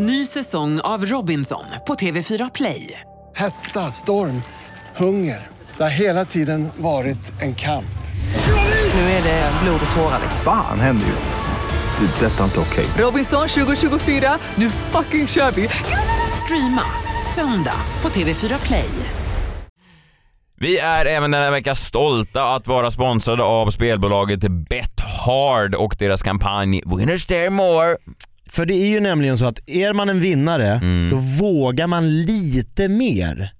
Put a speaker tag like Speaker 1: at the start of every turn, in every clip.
Speaker 1: Ny säsong av Robinson på TV4 Play.
Speaker 2: Hetta, storm, hunger. Det har hela tiden varit en kamp.
Speaker 1: Nu är det blod och tårar.
Speaker 3: Fan händer just nu. Det. är Detta är inte okej.
Speaker 1: Robinson 2024, nu fucking kör vi! Streama söndag på TV4 Play.
Speaker 4: Vi är även denna vecka stolta att vara sponsrade av spelbolaget Bet Hard och deras kampanj Winners Dare More.
Speaker 5: För det är ju nämligen så att är man en vinnare,
Speaker 4: Mm.
Speaker 5: då vågar man lite mer.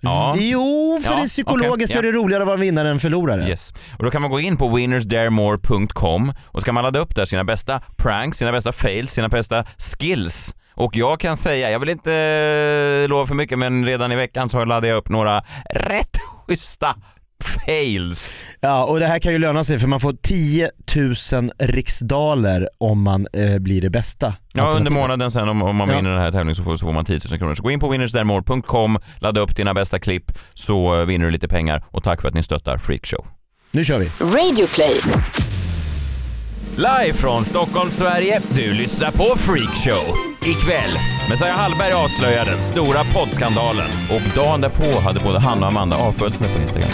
Speaker 4: Ja.
Speaker 5: Jo, för
Speaker 4: Ja,
Speaker 5: det psykologiskt
Speaker 4: okej,
Speaker 5: är det roligare att vara vinnare än förlorare.
Speaker 4: Yes. Och då kan man gå in på winnersdaremore.com och ska man ladda upp där sina bästa pranks, sina bästa fails, sina bästa skills. Och jag kan säga, jag vill inte eh, lova för mycket men redan i veckan så laddade jag upp några rätt schyssta fails.
Speaker 5: Ja, och det här kan ju löna sig för man får 10 000 riksdaler om man eh, blir det bästa.
Speaker 4: Ja, under månaden sen om, om man
Speaker 5: Ja.
Speaker 4: vinner den här tävlingen så får, så får man 10 000 kronor. Så gå in på winnersdaremore.com, ladda upp dina bästa klipp så eh, vinner du lite pengar och tack för att ni stöttar Freakshow.
Speaker 5: Nu kör vi.
Speaker 6: Radioplay.
Speaker 4: Live från Stockholm, Sverige. Du lyssnar på Freakshow. Ikväll, Messiah Hallberg avslöjar den stora poddskandalen och dagen därpå hade både han och Amanda avföljt mig på Instagram.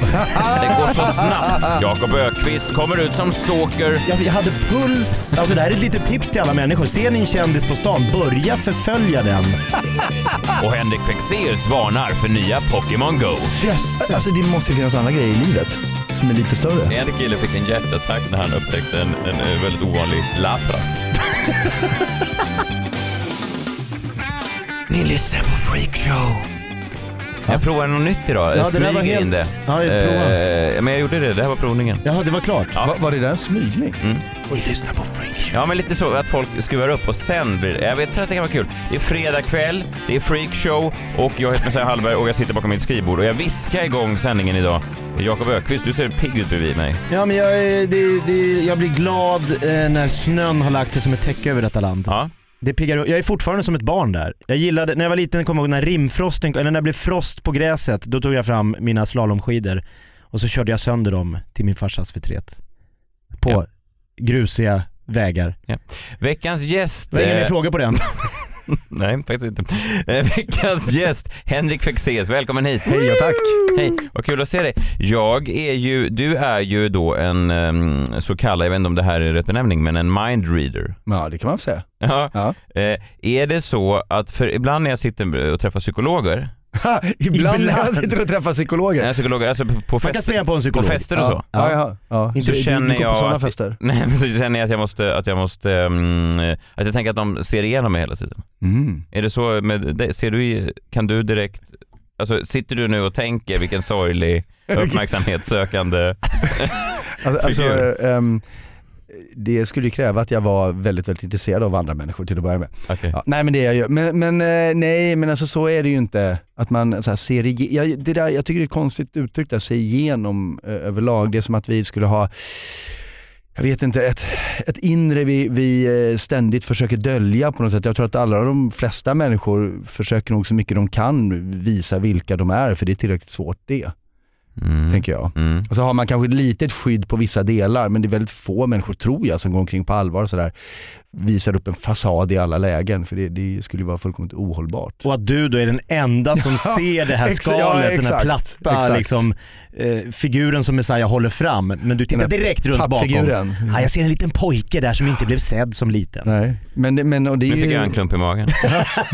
Speaker 4: Det går så snabbt. Jakob Ökvist kommer ut som stalker.
Speaker 5: Jag, jag hade puls, alltså det här är ett litet tips till alla människor. Ser ni en kändis på stan, börja förfölja den.
Speaker 4: Och Henrik Fexeus varnar för nya Pokémon Go.
Speaker 3: Yes. Alltså det måste ju finnas andra grejer i livet som är lite större.
Speaker 4: En kille fick en hjärtattack när han upptäckte en, en, eh, väldigt ovanlig lapras. Ni lyssnar på Freakshow. Jag provade något nytt idag.
Speaker 5: Ja, det där var
Speaker 4: smyger in
Speaker 5: helt-
Speaker 4: det.
Speaker 5: Ja, jag.
Speaker 4: Eh, men jag gjorde det, det här var provningen.
Speaker 5: Jaha, det var klart.
Speaker 4: Ja.
Speaker 3: Va, var det där en smygning?
Speaker 5: Och lyssna på Freak.
Speaker 4: Ja, men lite så att folk skruvar upp och sen blir det... Jag vet, tror att det kan vara kul. Det är fredag kväll, det är freakshow och jag heter Messiah Hallberg och jag sitter bakom mitt skrivbord och jag viskar igång sändningen idag. Jakob Ökvist, du ser pigg ut bredvid mig.
Speaker 5: Ja men jag, är- det, det, jag blir glad eh, när snön har lagt sig som ett täcke över detta land.
Speaker 4: Ja.
Speaker 5: Det piggar upp. Jag är fortfarande som ett barn där. Jag gillade, när jag var liten kommer jag ihåg när rimfrosten, eller när det blev frost på gräset, då tog jag fram mina slalomskidor och så körde jag sönder dem till min farsas förtret. På
Speaker 4: Ja.
Speaker 5: grusiga vägar.
Speaker 4: Veckans gäst...
Speaker 5: Det ingen
Speaker 4: eh,
Speaker 5: frågor på den?
Speaker 4: Nej, faktiskt inte. Eh, Veckans gäst, Henrik Fexeus. Välkommen hit.
Speaker 3: Hej och tack.
Speaker 4: Hej, vad kul att se dig. Jag är ju, du är ju då en ehm, så kallad, jag vet inte om det här är rätt benämning, men en mindreader.
Speaker 3: Ja det kan man säga.
Speaker 4: Ja.
Speaker 3: Ja.
Speaker 4: Eh, är det så att, för ibland när jag sitter och träffar psykologer,
Speaker 3: Ibland när jag
Speaker 5: Ibland.
Speaker 3: sitter och träffar psykologer.
Speaker 4: nej, psykologer alltså på, på,
Speaker 5: Man kan
Speaker 4: fester,
Speaker 5: på en
Speaker 4: på
Speaker 5: psykolog.
Speaker 4: fester och så.
Speaker 3: Ja, ja, ja.
Speaker 5: Inte-
Speaker 3: Du-
Speaker 4: så känner
Speaker 3: du,
Speaker 4: jag
Speaker 3: på sådana
Speaker 4: att-
Speaker 3: fester?
Speaker 4: Nej men så känner jag att jag måste, att jag måste, mm, att jag tänker att de ser igenom mig hela tiden.
Speaker 3: Mm.
Speaker 4: Är det så med dig? Ser du, i- kan du direkt, alltså sitter du nu och tänker vilken sorglig uppmärksamhetssökande
Speaker 3: Alltså, alltså,
Speaker 4: Figur.
Speaker 3: ehm, det skulle ju kräva att jag var väldigt, väldigt intresserad av andra människor till att börja med.
Speaker 4: Okej.
Speaker 3: Ja, nej men det är jag ju. Men, men eh, nej men alltså så är det ju inte. Att man så ser ige- jag, det där, jag tycker det är ett konstigt uttryck där, se igenom eh, överlag. Det är som att vi skulle ha jag vet inte, ett, ett inre vi, vi eh, ständigt försöker dölja på något sätt. Jag tror att alla de flesta människor försöker nog så mycket de kan visa vilka de är för det är tillräckligt svårt det,
Speaker 4: Mm.
Speaker 3: tänker jag.
Speaker 4: Mm.
Speaker 3: Och så har man kanske ett litet skydd på vissa delar men det är väldigt få människor tror jag som går omkring på allvar och sådär visar upp en fasad i alla lägen för det, det skulle ju vara fullkomligt ohållbart.
Speaker 5: Och att du då är den enda som ser det här skalet,
Speaker 3: ja,
Speaker 5: den här platta
Speaker 3: exakt.
Speaker 5: liksom, eh, figuren som Messiah håller fram. Men du tittar direkt runt bakom.
Speaker 3: Pappfiguren.
Speaker 5: Ja, jag ser en liten pojke där som inte blev sedd som liten.
Speaker 3: Nej. Men, men och det är
Speaker 4: Nu fick
Speaker 3: ju...
Speaker 4: jag en klump i magen.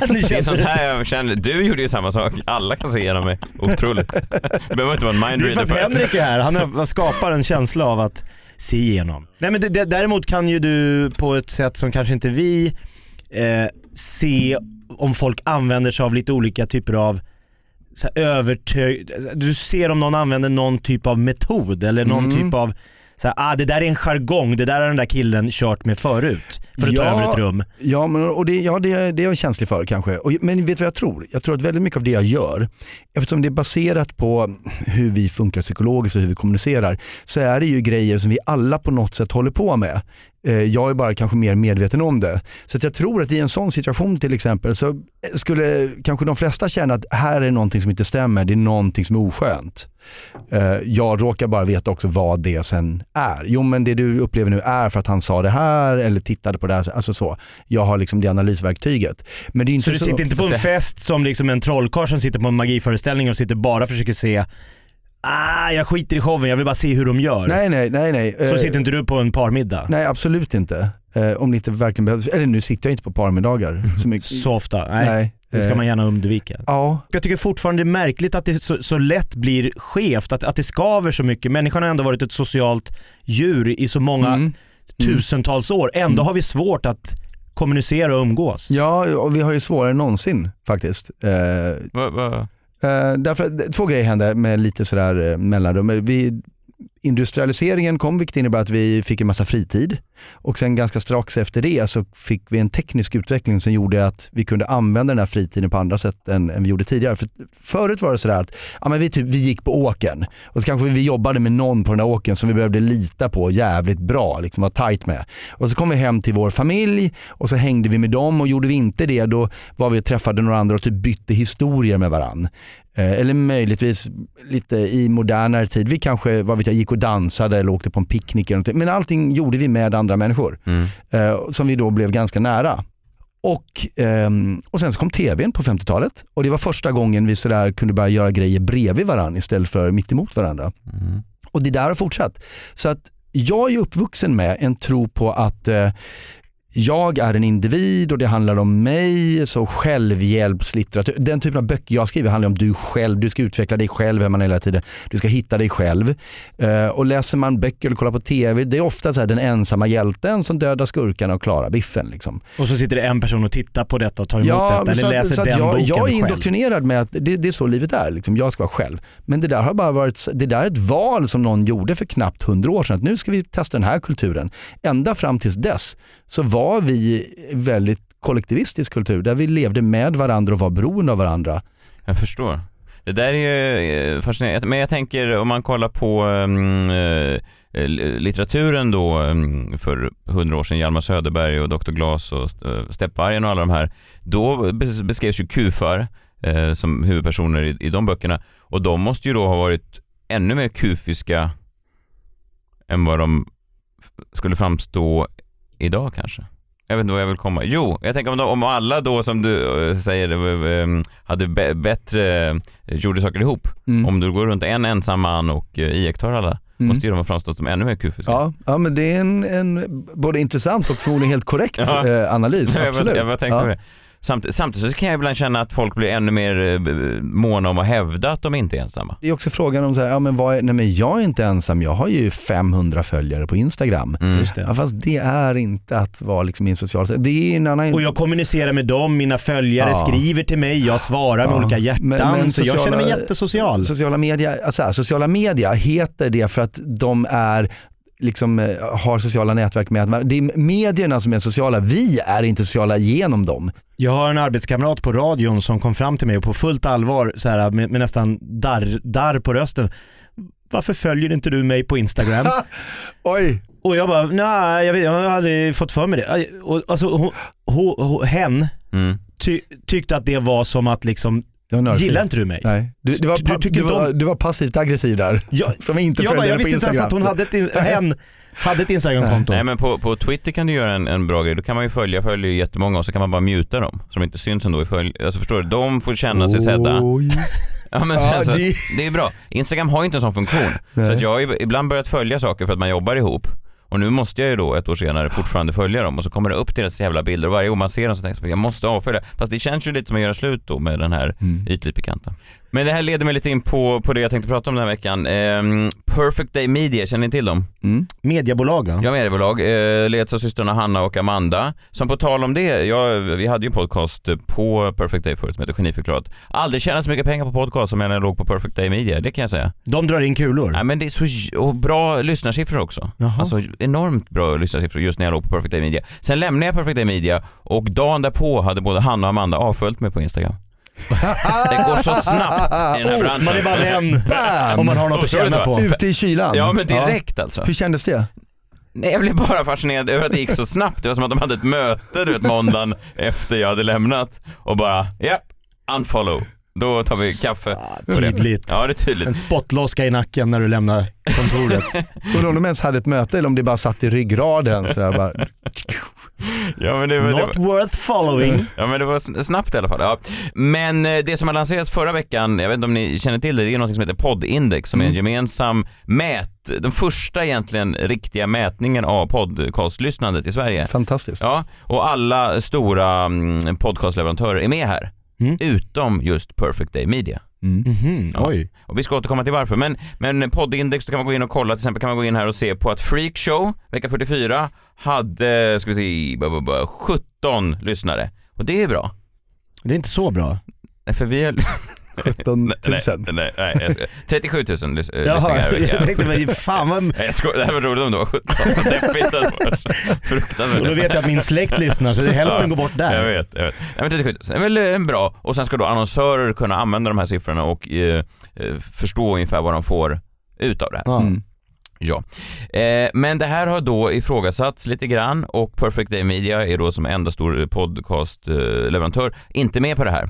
Speaker 4: Det är sånt här jag känner, du gjorde ju samma sak. Alla kan se igenom mig. Otroligt. Det behöver inte vara en
Speaker 5: Det är för att. Henrik är här, han skapar en känsla av att se igenom. Nej men däremot kan ju du på ett sätt som kanske inte vi eh, se om folk använder sig av lite olika typer av så här, övertö... Du ser om någon använder någon typ av metod eller någon
Speaker 3: Mm.
Speaker 5: typ av så här, ah, det där är en jargong, det där har den där killen kört med förut för att ta
Speaker 3: Ja.
Speaker 5: över ett rum.
Speaker 3: Ja, men, och det, ja det, det är jag känslig för kanske. Och, men vet du vad jag tror? Jag tror att väldigt mycket av det jag gör, eftersom det är baserat på hur vi funkar psykologiskt och hur vi kommunicerar, så är det ju grejer som vi alla på något sätt håller på med. Eh, jag är bara kanske mer medveten om det. Så jag tror att i en sån situation till exempel så skulle kanske de flesta känna att här är någonting som inte stämmer, det är någonting som är oskönt. Eh, jag råkar bara veta också vad det sen är. Jo men det du upplever nu är för att han sa det här eller tittade på det här. Alltså så. Jag har liksom det analysverktyget. Men det är inte
Speaker 5: Så
Speaker 3: så,
Speaker 5: du sitter inte på en fest som liksom en trollkarl som sitter på en magiföreställning och sitter bara och försöker se Ah, jag skiter i showen, jag vill bara se hur de gör.
Speaker 3: Nej nej nej. nej.
Speaker 5: Så
Speaker 3: Eh,
Speaker 5: sitter inte du på en parmiddag?
Speaker 3: Nej absolut inte. Eh, om det inte verkligen behövs. Eller nu sitter jag inte på parmiddagar så mycket.
Speaker 5: Så ofta? Nej.
Speaker 3: Nej.
Speaker 5: Det ska
Speaker 3: Eh,
Speaker 5: man gärna undvika.
Speaker 3: Ja,
Speaker 5: Jag tycker fortfarande det är märkligt att det så, så lätt blir skevt, att, att det skaver så mycket. Människan har ändå varit ett socialt djur i så många
Speaker 3: Mm.
Speaker 5: tusentals år. Ändå har vi svårt att kommunicera och umgås.
Speaker 3: Ja, och vi har ju svårare än någonsin faktiskt. Eh,
Speaker 4: Va, va?
Speaker 3: Eh, därför två grejer hände med lite sådär eh, mellanrum. Eh, vi, industrialiseringen kom vilket innebär att vi fick en massa fritid och sen ganska strax efter det så fick vi en teknisk utveckling som gjorde att vi kunde använda den här fritiden på andra sätt än, än vi gjorde tidigare. För förut var det sådär att ja, men vi, typ, vi gick på åken och så kanske vi jobbade med någon på den där åken som vi behövde lita på jävligt bra, liksom vara tight med. Och så kom vi hem till vår familj och så hängde vi med dem och gjorde vi inte det då var vi och träffade några andra och typ bytte historier med varann. Eh, Eller möjligtvis lite i modernare tid. Vi kanske vad vet jag, gick och dansade eller åkte på en picknick. Eller någonting. Men allting gjorde vi med andra människor
Speaker 4: Mm.
Speaker 3: eh, som vi då blev ganska nära. Och, ehm, och sen så kom tvn på 50-talet och det var första gången vi sådär kunde börja göra grejer bredvid varandra istället för mitt emot varandra.
Speaker 4: Mm.
Speaker 3: Och det där har fortsatt. Så att jag är uppvuxen med en tro på att eh, jag är en individ och det handlar om mig, så självhjälpslitteratur. Den typen av böcker jag skriver handlar om du själv, du ska utveckla dig själv hemma hela tiden. Du ska hitta dig själv. Eh, och läser man böcker eller kollar på TV, det är ofta så den ensamma hjälten som dödar skurkarna och klarar biffen. Liksom.
Speaker 5: Och så sitter det en person och tittar på detta och tar emot detta
Speaker 3: men
Speaker 5: eller
Speaker 3: att-
Speaker 5: läser den
Speaker 3: jag,
Speaker 5: boken
Speaker 3: Jag är
Speaker 5: själv.
Speaker 3: indoktrinerad med att det, det är så livet är. Liksom. Jag ska vara själv. Men det där har bara varit, det där är ett val som någon gjorde för knappt hundra år sedan. Att nu ska vi testa den här kulturen. Ända fram tills dess så var vi väldigt kollektivistisk kultur där vi levde med varandra och var beroende av varandra.
Speaker 4: Jag förstår. Det där är ju eh, fascinerande. Men jag tänker om man kollar på um, litteraturen då mm, för hundra år sedan, Hjalmar Söderberg och Dr. Glas och Steppvargen och alla de här. Då beskrevs ju kufar uh, som huvudpersoner i, i de böckerna och de måste ju då ha varit ännu mer kufiska än vad de skulle framstå idag kanske. Jag vet inte vad jag vill komma. Jo, jag tänker om, de, om alla då som du eh, säger eh, eh, hade be- bättre, eh, gjorde saker ihop.
Speaker 3: Mm.
Speaker 4: Om du går runt en ensam man och iakttar alla,
Speaker 3: Mm.
Speaker 4: måste ju de ha framstått som ännu mer kufiska.
Speaker 3: Ja, ja, men det är en, en både intressant och förmodligen helt korrekt
Speaker 4: Ja.
Speaker 3: analys.
Speaker 4: jag,
Speaker 3: Absolut.
Speaker 4: bara- jag bara tänkte
Speaker 3: ja.
Speaker 4: det. Samt, samtidigt så kan jag ibland känna att folk blir ännu mer eh, måna om att hävda att de inte är ensamma.
Speaker 3: Det är också frågan om så här, ja, men vad är, nej men jag är inte ensam, jag har ju 500 följare på Instagram.
Speaker 4: Mm.
Speaker 5: Just det.
Speaker 3: Ja, fast det är inte att vara liksom i en social... Det är en annan...
Speaker 5: Och jag kommunicerar med dem, mina följare
Speaker 3: Ja.
Speaker 5: skriver till mig, jag svarar med
Speaker 3: Ja.
Speaker 5: olika hjärtan.
Speaker 3: Men- men
Speaker 5: så jag
Speaker 3: sociala-
Speaker 5: känner mig jättesocial.
Speaker 3: Sociala media, alltså, här, sociala media heter det för att de är liksom eh, har sociala nätverk med det är medierna som är sociala, vi är inte sociala genom dem.
Speaker 5: Jag har en arbetskamrat på radion som kom fram till mig och på fullt allvar så här, med, med nästan darr, darr på rösten. Varför följer inte du mig på Instagram?
Speaker 3: Oj!
Speaker 5: och jag bara, nej jag, vet, jag har aldrig fått för mig det. Och, alltså, hon, hon, hon, hen
Speaker 4: Mm.
Speaker 5: ty, tyckte att det var som att liksom. Gillar inte du mig?
Speaker 3: Nej. Du, du, var,
Speaker 5: Du- du
Speaker 3: du, var, du var passivt aggressiv där.
Speaker 5: Jag,
Speaker 3: Som inte
Speaker 5: jag, bara, jag visste inte ens att hon hade ett, hen hade ett Instagramkonto.
Speaker 4: Nej men på, på Twitter kan du göra en, en bra grej. Då kan man ju följa, jag följer ju jättemånga och så kan man bara muta dem. Så de inte syns ändå i följ... Alltså förstår du? De får känna sig sedda. Ja men
Speaker 3: Ja,
Speaker 4: sen så,
Speaker 3: det-
Speaker 4: det... är bra. Instagram har ju inte en sån funktion. Så
Speaker 3: Nej.
Speaker 4: att jag har ibland börjat följa saker för att man jobbar ihop. Och nu måste jag ju då ett år senare fortfarande följa dem och så kommer det upp deras jävla bilder och varje gång man ser dem så tänker jag jag måste avfölja. Fast det känns ju lite som att göra slut då med den här
Speaker 3: Mm.
Speaker 4: ytligt pikanta. Men det här leder mig lite in på, på det jag tänkte prata om den här veckan. Ehm, Perfect Day Media, känner ni till dem?
Speaker 3: Mm.
Speaker 5: Mediebolag ja.
Speaker 4: Jag är mediebolag, eh, leds av systrarna Hanna och Amanda. Som på tal om det, jag, vi hade ju en podcast på Perfect Day förut som heter Geniförklarat. Aldrig tjänat så mycket pengar på podcast som jag när jag låg på Perfect Day Media, det kan jag säga.
Speaker 5: De drar in kulor.
Speaker 4: Nej men det är så och bra lyssnarsiffror också.
Speaker 5: Jaha.
Speaker 4: Alltså enormt bra lyssnarsiffror just när jag låg på Perfect Day Media. Sen lämnade jag Perfect Day Media och dagen därpå hade både Hanna och Amanda avföljt mig på Instagram. Det går så snabbt i den här branschen.
Speaker 5: Man är bara vän
Speaker 3: Bam!
Speaker 5: om man har något att tjäna på.
Speaker 3: Ute i kylan.
Speaker 4: Ja men direkt alltså.
Speaker 3: Hur kändes det?
Speaker 4: Nej, jag blev bara fascinerad över att det gick så snabbt. Det var som att de hade ett möte du vet, måndagen efter jag hade lämnat och bara, ja, unfollow. Då tar vi kaffe. det.
Speaker 5: Tydligt.
Speaker 4: Ja, det är tydligt.
Speaker 5: En spottloska i nacken när du lämnar kontoret.
Speaker 3: Undrar om de ens hade ett möte eller om det bara satt i ryggraden sådär bara.
Speaker 4: Ja, men det, var- det,
Speaker 5: Not
Speaker 4: var-
Speaker 5: worth following.
Speaker 4: Ja men det var sn- snabbt i alla fall. Ja. Men eh, det som har lanserats förra veckan, jag vet inte om ni känner till det, det är något som heter Poddindex som är en gemensam mät, den första egentligen riktiga mätningen av podcastlyssnandet i Sverige.
Speaker 3: Fantastiskt.
Speaker 4: Ja, och alla stora mm, podcastleverantörer är med här.
Speaker 5: Mm.
Speaker 4: Utom just Perfect Day Media.
Speaker 5: Mhm,
Speaker 4: Ja.
Speaker 5: Oj.
Speaker 4: Och vi ska återkomma till varför. Men, men poddindex, då kan man gå in och kolla. Till exempel kan man gå in här och se på att Freakshow, vecka 44, hade, ska vi se, b- b- b- 17 lyssnare. Och det är bra.
Speaker 5: Det är inte så bra.
Speaker 4: Nej, För vi har...
Speaker 3: 17 000.
Speaker 4: Nej, nej, nej, nej, jag skojar. 37 000 lys- eh, lyssningar
Speaker 5: Jaha,
Speaker 4: veckan.
Speaker 5: jag tänkte men fan vad...
Speaker 4: Nej, jag skojar. Det här var roligt om det var 17. Deppigt det fruktansvärt.
Speaker 5: Och då vet jag att min släkt lyssnar så det är hälften går bort
Speaker 4: Jag
Speaker 5: där.
Speaker 4: vet, jag vet. Nej, men 37 000 är väl eh, bra. Och sen ska då annonsörer kunna använda de här siffrorna och eh, eh, förstå ungefär vad de får ut av det här.
Speaker 5: Ja.
Speaker 3: Mm.
Speaker 4: Ja, eh, men det här har då ifrågasatts lite grann och Perfect Day Media är då som enda stor podcastleverantör inte med på det här.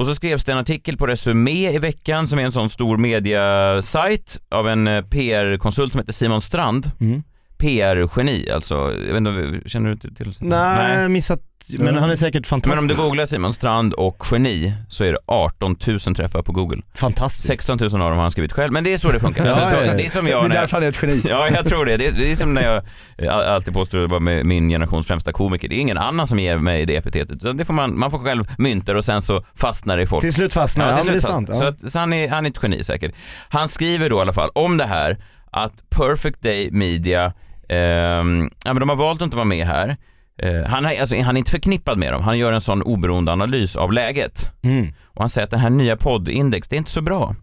Speaker 4: Och så skrevs det en artikel på Resumé i veckan som är en sån stor mediasajt av en eh, PR-konsult som heter Simon Strand.
Speaker 5: Mm.
Speaker 4: PR-geni alltså. Jag vet inte, känner du till? till
Speaker 5: Nej, missat. Men han är säkert
Speaker 4: Men
Speaker 5: fantastisk.
Speaker 4: om du googlar Simon Strand och geni så är det 18 000 träffar på Google.
Speaker 5: Fantastisk.
Speaker 4: 16 000 av dem har han skrivit själv, men det är så det funkar.
Speaker 5: Ja,
Speaker 4: alltså, så,
Speaker 5: ja, ja.
Speaker 4: det är som
Speaker 3: Det
Speaker 4: jag
Speaker 3: är
Speaker 4: när jag
Speaker 3: därför han är ett geni.
Speaker 4: Ja, jag tror det. Det är, det är som när jag alltid påstår att vara med min generations främsta komiker. Det är ingen annan som ger mig det epitetet. Utan det får man, man får själv mynta det och sen så fastnar det i folk.
Speaker 5: Till slut fastnar ja,
Speaker 4: till
Speaker 5: ja, det är
Speaker 4: slut
Speaker 5: sant.
Speaker 4: Så,
Speaker 5: Ja.
Speaker 4: att, så han, är, han är ett geni säkert. Han skriver då i alla fall om det här att Perfect Day Media, ja men de har valt att inte vara med här. Eh, han, är, alltså, han är inte förknippad med dem. Han gör en sån oberoende analys av läget.
Speaker 5: Mm.
Speaker 4: Och han säger att det här nya poddindex, det är inte så bra.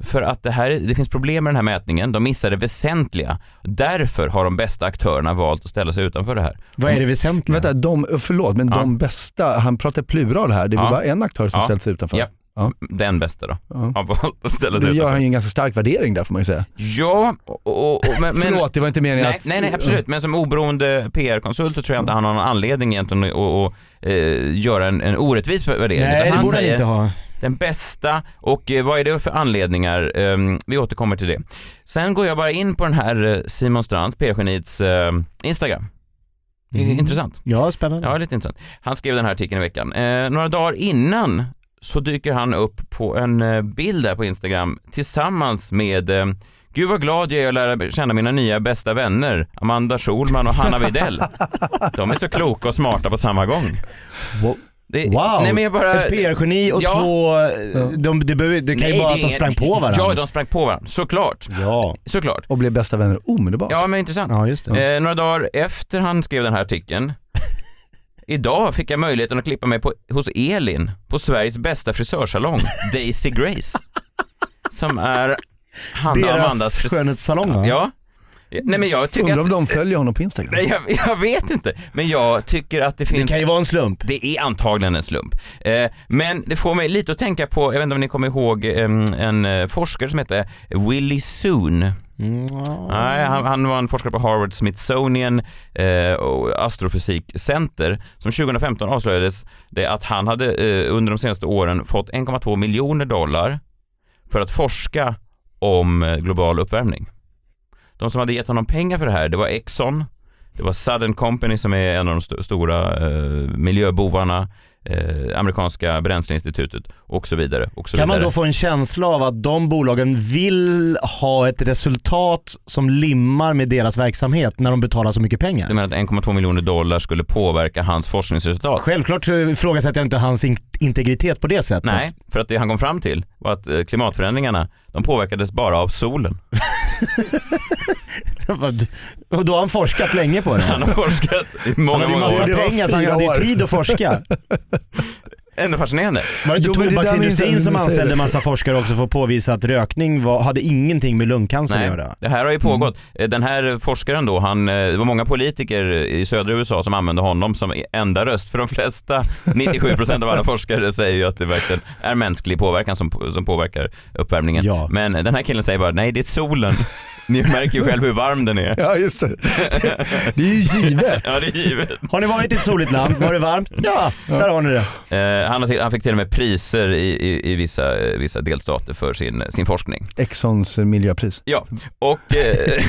Speaker 4: För att det, här, det finns problem med den här mätningen, de missar det väsentliga. Därför har de bästa aktörerna valt att ställa sig utanför det här.
Speaker 5: Vad är det väsentliga?
Speaker 3: Vänta, de, förlåt men
Speaker 4: Ja.
Speaker 3: de bästa, han pratar plural här, det är
Speaker 4: Ja.
Speaker 3: bara en aktör som
Speaker 4: Ja.
Speaker 3: ställt sig utanför?
Speaker 4: Ja.
Speaker 3: Ja.
Speaker 4: Den bästa då,
Speaker 3: Ja.
Speaker 4: har valt att ställa sig
Speaker 3: gör
Speaker 4: utanför.
Speaker 3: han ju en ganska stark värdering där får man ju säga.
Speaker 4: Ja, och, och, och, men, men,
Speaker 3: Förlåt, det var inte meningen
Speaker 4: nej,
Speaker 3: att...
Speaker 4: nej, nej, absolut. Men som oberoende PR-konsult så tror jag inte han har någon anledning egentligen att att, eh, göra en, en orättvis värdering.
Speaker 5: Nej,
Speaker 4: Utan
Speaker 5: det
Speaker 4: han
Speaker 5: borde han
Speaker 4: säger
Speaker 5: inte ha.
Speaker 4: den bästa och eh, vad är det för anledningar? Ehm, vi återkommer till det. Sen går jag bara in på den här eh, Simon Strands, PR-geniets eh, Instagram.
Speaker 5: Mhm.
Speaker 4: intressant.
Speaker 5: Ja, spännande.
Speaker 4: Ja, lite intressant. Han skrev den här artikeln i veckan. Eh, några dagar innan så dyker han upp på en eh, bild där på Instagram tillsammans med eh, Gud vad glad jag är att lära känna mina nya bästa vänner, Amanda Schulman och Hanna Widell. De är så kloka och smarta på samma gång.
Speaker 5: Wow.
Speaker 4: Det,
Speaker 5: Wow,
Speaker 4: nej, men jag bara,
Speaker 5: ett PR-geni och
Speaker 4: Ja.
Speaker 5: två, eh, de, det, behöver, det kan
Speaker 4: Nej,
Speaker 5: ju vara att de sprang på varandra.
Speaker 4: Ja, de sprang på varandra. Såklart.
Speaker 5: ja.
Speaker 4: Såklart.
Speaker 3: Och blev bästa vänner omedelbart.
Speaker 4: Ja, men intressant.
Speaker 5: ja just det.
Speaker 4: Eh, några dagar efter han skrev den här artikeln, idag fick jag möjligheten att klippa mig på, hos Elin på Sveriges bästa frisörsalong, Daisy Grace. Som är Hanna och
Speaker 5: Deras
Speaker 4: Amandas fris-
Speaker 5: skönhetssalong, va?
Speaker 4: Ja. Nej men jag tycker
Speaker 3: Undrar om
Speaker 4: att,
Speaker 3: de följer honom på Instagram?
Speaker 4: nej, jag, jag vet inte, men jag tycker att det
Speaker 5: Det
Speaker 4: finns
Speaker 5: kan ju vara en slump.
Speaker 4: det är antagligen en slump. Eh, men det får mig lite att tänka på, jag vet inte om ni kommer ihåg em, en eh, forskare som heter Willie Soon.
Speaker 5: Mm,
Speaker 4: Nej, han, han var en forskare på Harvard Smithsonian eh, och astrofysikcenter som 2015 avslöjades det att han hade eh, under de senaste åren fått 1,2 miljoner dollar för att forska om eh, global uppvärmning. De som hade gett honom pengar för det här, det var Exxon, det var Southern Company som är en av de st- stora eh, miljöbovarna, eh, amerikanska bränsleinstitutet och så vidare. Och så
Speaker 5: Kan man
Speaker 4: vidare.
Speaker 5: då få en känsla av att de bolagen vill ha ett resultat som limmar med deras verksamhet när de betalar så mycket
Speaker 4: Du
Speaker 5: pengar?
Speaker 4: menar att 1,2 miljoner dollar skulle påverka hans forskningsresultat?
Speaker 5: Självklart ifrågasätter jag inte hans in- integritet på det sättet.
Speaker 4: Nej, för att det han kom fram till var att eh, klimatförändringarna, de påverkades bara av solen.
Speaker 5: Och då har han forskat länge på det.
Speaker 4: Han har forskat i
Speaker 5: Han
Speaker 4: många,
Speaker 5: hade ju
Speaker 4: många
Speaker 5: massa
Speaker 4: år.
Speaker 5: Pengar så han hade ju
Speaker 3: år.
Speaker 5: tid att forska.
Speaker 4: Ändå fascinerande.
Speaker 5: Var det inte
Speaker 3: Jo, det
Speaker 5: tobaksindustrin som anställde
Speaker 3: det.
Speaker 5: massa forskare också för att påvisa att rökning var, hade ingenting med lungcancer
Speaker 4: Nej,
Speaker 5: att göra?
Speaker 4: det här har ju pågått. Eh, Den här forskaren då, han, eh, det var många politiker i södra USA som använde honom som enda röst. För de flesta, 97% av alla forskare säger ju att det verkligen är mänsklig påverkan som, som påverkar uppvärmningen.
Speaker 5: Ja.
Speaker 4: Men den här killen säger bara, nej det är solen Ni märker ju själv hur varm den är.
Speaker 3: Ja just det. Det är ju givet.
Speaker 4: Ja, det är givet.
Speaker 5: Har ni varit i ett soligt land? Var det varmt? Ja, där har ni det.
Speaker 4: Eh, han, har till, han fick till och med priser i, i, i vissa, eh, vissa delstater för sin, sin forskning.
Speaker 3: Exxons miljöpris.
Speaker 4: Ja, och eh,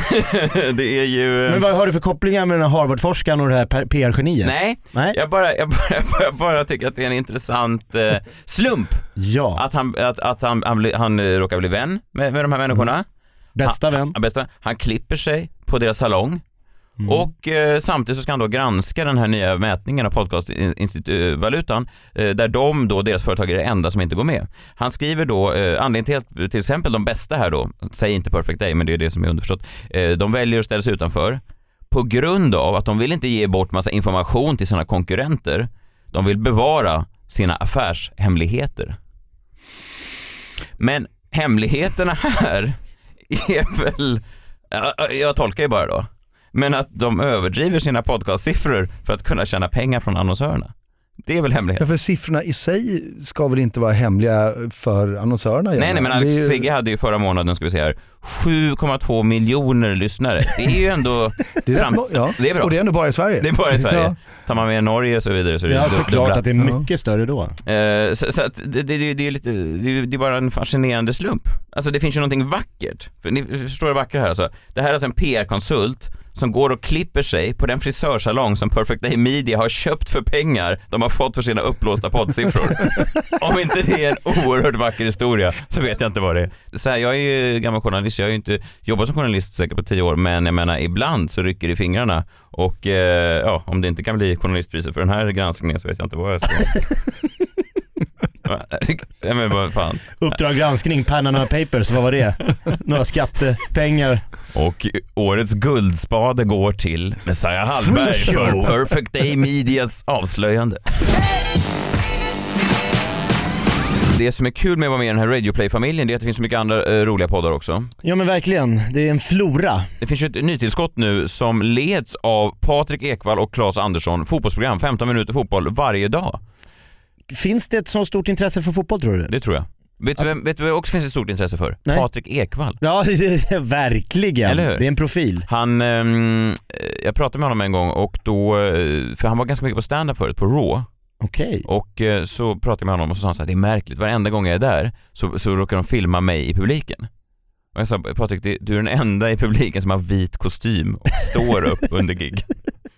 Speaker 4: det är ju...
Speaker 5: Men vad har du för kopplingar med den här Harvard-forskaren och det här PR-geniet?
Speaker 4: Nej,
Speaker 5: Nej?
Speaker 4: jag bara, jag, bara, jag, bara, tycker att det är en intressant eh, slump
Speaker 5: Ja,
Speaker 4: att han, att, att han, han, bli, han eh, råkar bli vän med, med de här människorna.
Speaker 5: Bästa vän.
Speaker 4: Han, bästa, han klipper sig på deras salong
Speaker 5: Mm.
Speaker 4: och eh, samtidigt så ska han då granska den här nya mätningen av podcastvalutan eh, där de då, deras företag är det enda som inte går med. Han skriver då, eh, anledningen till till exempel de bästa här då, säg inte Perfect Day men det är det som är underförstått, eh, de väljer att ställa sig utanför på grund av att de vill inte ge bort massa information till sina konkurrenter. De vill bevara sina affärshemligheter. Men hemligheterna här är väl, jag, jag tolkar ju bara då, men att de överdriver sina podcastsiffror för att kunna tjäna pengar från annonsörerna. Det är väl
Speaker 3: Ja,
Speaker 4: hemligheten.
Speaker 3: för siffrorna i sig ska väl inte vara hemliga för annonsörerna?
Speaker 4: Nej, nej men Alex
Speaker 3: ju-
Speaker 4: Sigge hade ju förra månaden, ska vi se här, 7,2 miljoner lyssnare. Det är ju ändå,
Speaker 3: det är,
Speaker 4: fram-
Speaker 3: ja.
Speaker 4: det är bra.
Speaker 3: Och det är ändå bara i Sverige.
Speaker 4: det är bara i Sverige.
Speaker 3: Ja.
Speaker 4: Tar man med Norge och så vidare så är det
Speaker 5: Ja, såklart att det är mycket större då.
Speaker 4: Eh, så, så att det, det, det, det, är lite, det, det är bara en fascinerande slump. Alltså det finns ju någonting vackert. För ni förstår det vackra här alltså. Det här är alltså en PR-konsult som går och klipper sig på den frisörsalong som Perfect Day Media har köpt för pengar de har fått för sina upplåsta poddsiffror. Om inte det är en oerhört vacker historia så vet jag inte vad det är. Så här, jag är ju gammal journalist, jag har ju inte jobbat som journalist säkert på tio år men jag menar ibland så rycker det i fingrarna och eh, ja, om det inte kan bli journalistpriser för den här granskningen så vet jag inte vad jag ska Ja, men vad fan.
Speaker 5: Uppdrag granskning, Panama Papers, vad var det? Några skattepengar.
Speaker 4: Och årets guldspade går till Messiah Hallberg för. Perfect Day Medias avslöjande. Det som är kul med att vara med i den här Radio Play-familjen det är att det finns så mycket andra eh, roliga poddar också.
Speaker 5: Ja men verkligen, det är en flora.
Speaker 4: Det finns ju ett nytillskott nu som leds av Patrik Ekwall och Claes Andersson, fotbollsprogram, 15 minuter fotboll varje dag.
Speaker 5: Finns det ett så stort intresse för fotboll tror du?
Speaker 4: Det tror jag. Vet du vem vet du vem också finns ett stort intresse för?
Speaker 5: Nej.
Speaker 4: Patrik Ekwall.
Speaker 5: Ja, verkligen. Det är en profil.
Speaker 4: Han, ehm, eh, jag pratade med honom en gång och då, eh, för han var ganska mycket på stand-up förut, på Raw.
Speaker 5: Okej.
Speaker 4: Och eh, så pratade jag med honom och så sa han så här, det är märkligt, varenda gång jag är där så, så råkar de filma mig i publiken. Och jag sa, Patrik, det- du är den enda i publiken som har vit kostym och står upp under gig.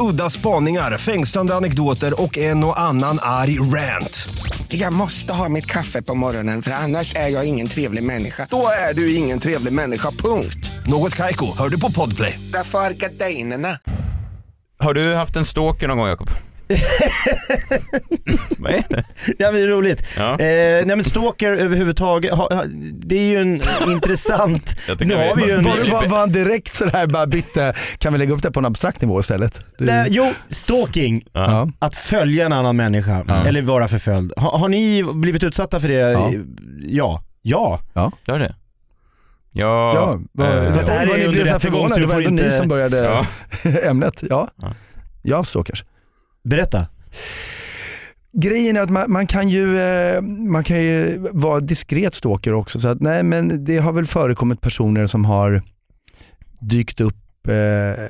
Speaker 7: Udda spaningar, fängslande anekdoter och en och annan arg rant.
Speaker 8: Jag måste ha mitt kaffe på morgonen för annars är jag ingen trevlig människa. Då är du ingen trevlig människa, punkt.
Speaker 7: Något Kaiko, hör du på Podplay.
Speaker 8: Därför är gardinerna.
Speaker 4: Har du haft en stalker någon gång Jakob? Vad är det?
Speaker 5: Ja men det är roligt.
Speaker 4: Ja.
Speaker 5: Eh, nej men stalker överhuvudtaget, ha, ha, det är ju en intressant... Nu har vi ju en...
Speaker 3: Var, var, var han direkt sådär bara bytte, kan vi lägga upp det på en abstrakt nivå istället? Du,
Speaker 5: Nej, jo, stalking.
Speaker 3: ja.
Speaker 5: Att följa en annan människa, eller vara förföljd. Ha, har ni blivit utsatta för det?
Speaker 3: Ja.
Speaker 5: Ja. Ja.
Speaker 4: Gör det? Ja.
Speaker 3: Ja,
Speaker 4: eh,
Speaker 5: det här är
Speaker 3: ni
Speaker 5: under
Speaker 3: så
Speaker 5: rättegång, så du
Speaker 3: det var
Speaker 5: får
Speaker 3: ändå ni
Speaker 5: inte-
Speaker 3: som började
Speaker 4: Ja.
Speaker 3: ämnet. Ja,
Speaker 4: Ja.
Speaker 3: jag stalkers.
Speaker 5: Berätta.
Speaker 3: Grejen är att man, man, kan ju, eh, man kan ju vara diskret stalker också. Så att, nej, men det har väl förekommit personer som har dykt upp eh,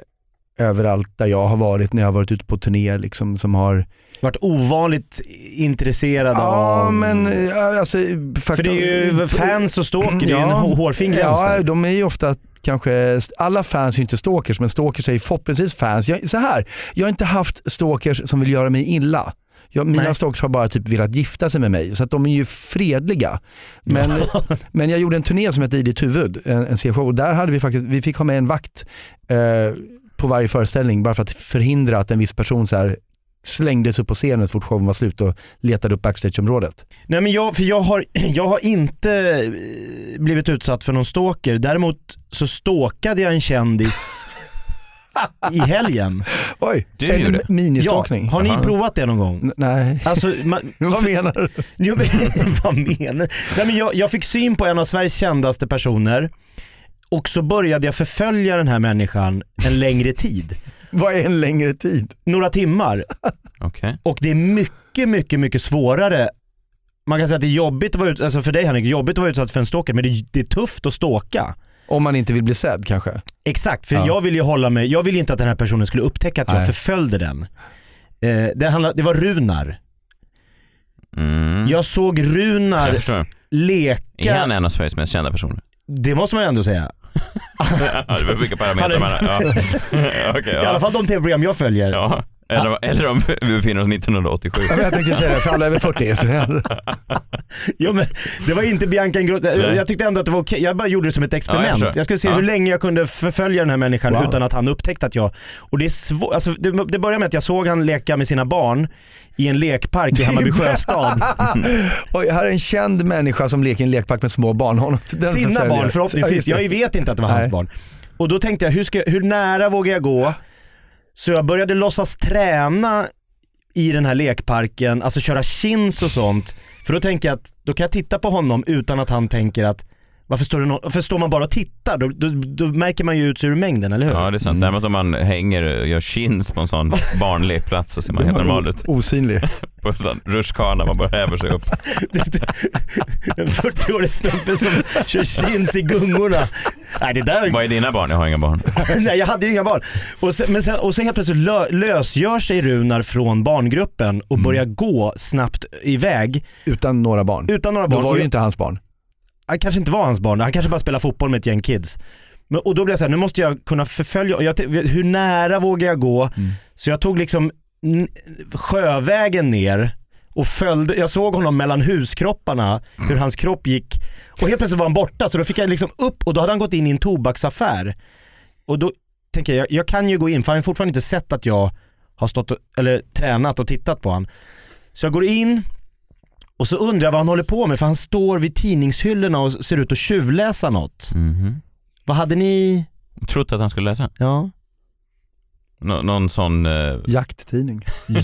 Speaker 3: överallt där jag har varit när jag har varit ute på turné. Liksom, som har,
Speaker 5: Vart ovanligt intresserad
Speaker 3: ja
Speaker 5: av...
Speaker 3: men eh, alltså,
Speaker 5: För det är ju fans och stalker, det är ju en hå- hårfin gräns
Speaker 3: Ja,
Speaker 5: där.
Speaker 3: de är ju ofta kanske, alla fans är inte stalkers men stalkers är ju förhoppningsvis fans. Jag, så här, jag har inte haft stalkers som vill göra mig illa. Jag, mina
Speaker 5: Nej.
Speaker 3: stalkers har bara typ velat gifta sig med mig så att de är ju fredliga. Men, men jag gjorde en turné som hette I ditt huvud, en, en C-show och där hade vi faktiskt, vi fick ha med en vakt eh, på varje föreställning bara för att förhindra att en viss person så här slängdes upp på scenen så fort showen var slut och letade upp backstageområdet.
Speaker 5: Nej men jag, för jag har, jag har inte eh, blivit utsatt för någon stalker. Däremot så stalkade jag en kändis i helgen.
Speaker 3: Oj,
Speaker 4: Du
Speaker 3: en
Speaker 4: gjorde?
Speaker 3: mini-stalkning.
Speaker 5: Ja, har ni
Speaker 4: Jaha.
Speaker 5: provat det någon gång?
Speaker 3: N- Nej,
Speaker 5: Alltså, man,
Speaker 3: vad menar du?
Speaker 5: Vad menar Nej, men jag, jag fick syn på en av Sveriges kändaste personer och så började jag förfölja den här människan en längre tid.
Speaker 3: Vad är en längre tid?
Speaker 5: Några timmar.
Speaker 4: Okej.
Speaker 5: Och det är mycket, mycket, mycket svårare. Man kan säga att det är jobbigt att vara ut, alltså för dig Henrik, jobbigt att vara utsatt för en stalker men det, det är tufft att stalka.
Speaker 3: Om man inte vill bli sedd kanske?
Speaker 5: Exakt, för
Speaker 3: Ja.
Speaker 5: jag vill ju hålla mig, jag vill inte att den här personen skulle upptäcka att jag
Speaker 3: Nej.
Speaker 5: förföljde den. Eh, det, handlade, det var Runar.
Speaker 4: Mm.
Speaker 5: Jag såg Runar
Speaker 4: Jag förstår. Är
Speaker 5: leka,
Speaker 4: han en av Sveriges mest kända personer?
Speaker 5: det måste man ju ändå säga.
Speaker 4: Ja, det var vilka parametrar man har. Ja. Okej,
Speaker 5: I alla
Speaker 4: ja.
Speaker 5: fall de tv-program jag följer.
Speaker 4: ja. Eller, eller om vi befinner oss 1987.
Speaker 3: Ja, men Jag tänkte säga det, för alla över 40. Så.
Speaker 5: Jo, men det var inte Bianca Ingrosso, jag tyckte ändå att det var okej, jag bara gjorde det som ett
Speaker 4: Ja,
Speaker 5: experiment.
Speaker 4: jag
Speaker 5: jag,
Speaker 4: förstår.
Speaker 5: skulle se
Speaker 4: Ja.
Speaker 5: hur länge jag kunde förfölja den här människan
Speaker 3: Wow.
Speaker 5: utan att han upptäckte att jag, och det är svårt, alltså det, det började med att jag såg han leka med sina barn i en lekpark i Hammarby sjöstad.
Speaker 3: Oj, här är en känd människa som leker i en lekpark med små barn. Honom, den
Speaker 5: Sina
Speaker 3: förföljer.
Speaker 5: barn
Speaker 3: Ja,
Speaker 5: förhoppningsvis,
Speaker 3: det.
Speaker 5: jag vet inte att det var hans
Speaker 3: Nej.
Speaker 5: barn. Och då tänkte jag, hur, ska, hur nära vågar jag gå? Så jag började låtsas träna i den här lekparken, alltså köra chins och sånt. För då tänker jag att då kan jag titta på honom utan att han tänker att varför står, det nå- varför står man bara och tittar? Då, då, då märker man ju ut sig ur mängden, eller hur?
Speaker 4: Ja det är sant. Däremot om man hänger och gör chins på en sån barnlekplats så ser man helt normal ut.
Speaker 3: Osynlig.
Speaker 4: På en sån rutschkana, man bara häver sig upp.
Speaker 5: en 40-årig snubbe som kör chins i gungorna. Nej det där,
Speaker 4: Vad är dina barn? Jag har inga barn.
Speaker 5: nej jag hade ju inga barn. Och sen, men sen, och sen helt plötsligt lö, lösgör sig Runar från barngruppen och börjar gå snabbt iväg
Speaker 3: Utan några barn.
Speaker 5: utan några
Speaker 3: Då
Speaker 5: barn.
Speaker 3: var
Speaker 5: Och
Speaker 3: det ju inte hans barn.
Speaker 5: Han kanske inte var hans barn, han kanske bara spelar fotboll med ett gäng kids. Men, och då blev jag såhär, nu måste jag kunna förfölja, jag, hur nära vågar jag gå? Så jag tog liksom sjövägen ner och följde, jag såg honom mellan huskropparna, hur hans kropp gick och helt plötsligt var han borta så då fick jag liksom upp och då hade han gått in i en tobaksaffär. Och då tänker jag, jag, kan ju gå in för han har fortfarande inte sett att jag har stått eller tränat och tittat på han. Så jag går in och så undrar jag vad han håller på med för han står vid tidningshyllorna och ser ut att tjuvläsa något.
Speaker 4: Mhm.
Speaker 5: Vad hade ni?
Speaker 4: Trott att han skulle läsa?
Speaker 5: Ja.
Speaker 4: Nå- någon sån... eh,
Speaker 3: Jakttidning.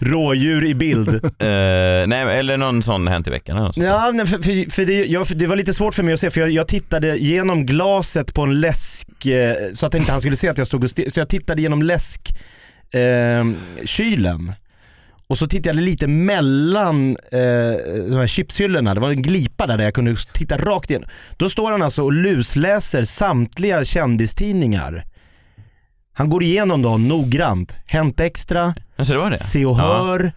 Speaker 5: Rådjur i bild.
Speaker 4: eh, nej, eller någon sån Hänt i veckan eller.
Speaker 5: Ja, nej, för, för, för, det, jag, för det var lite svårt för mig att se för jag, jag tittade genom glaset på en läsk eh, så att inte han skulle se att jag stod och så jag tittade genom läsk eh, kylen. Och så tittade jag lite mellan eh, de här chipshyllorna, det var en glipa där, där jag kunde titta rakt in. Då står han alltså och lusläser samtliga kändistidningar. Han går igenom dem noggrant. Hänt Extra,
Speaker 4: Ja, så det var det?
Speaker 5: Se och
Speaker 4: Ja.
Speaker 5: Hör,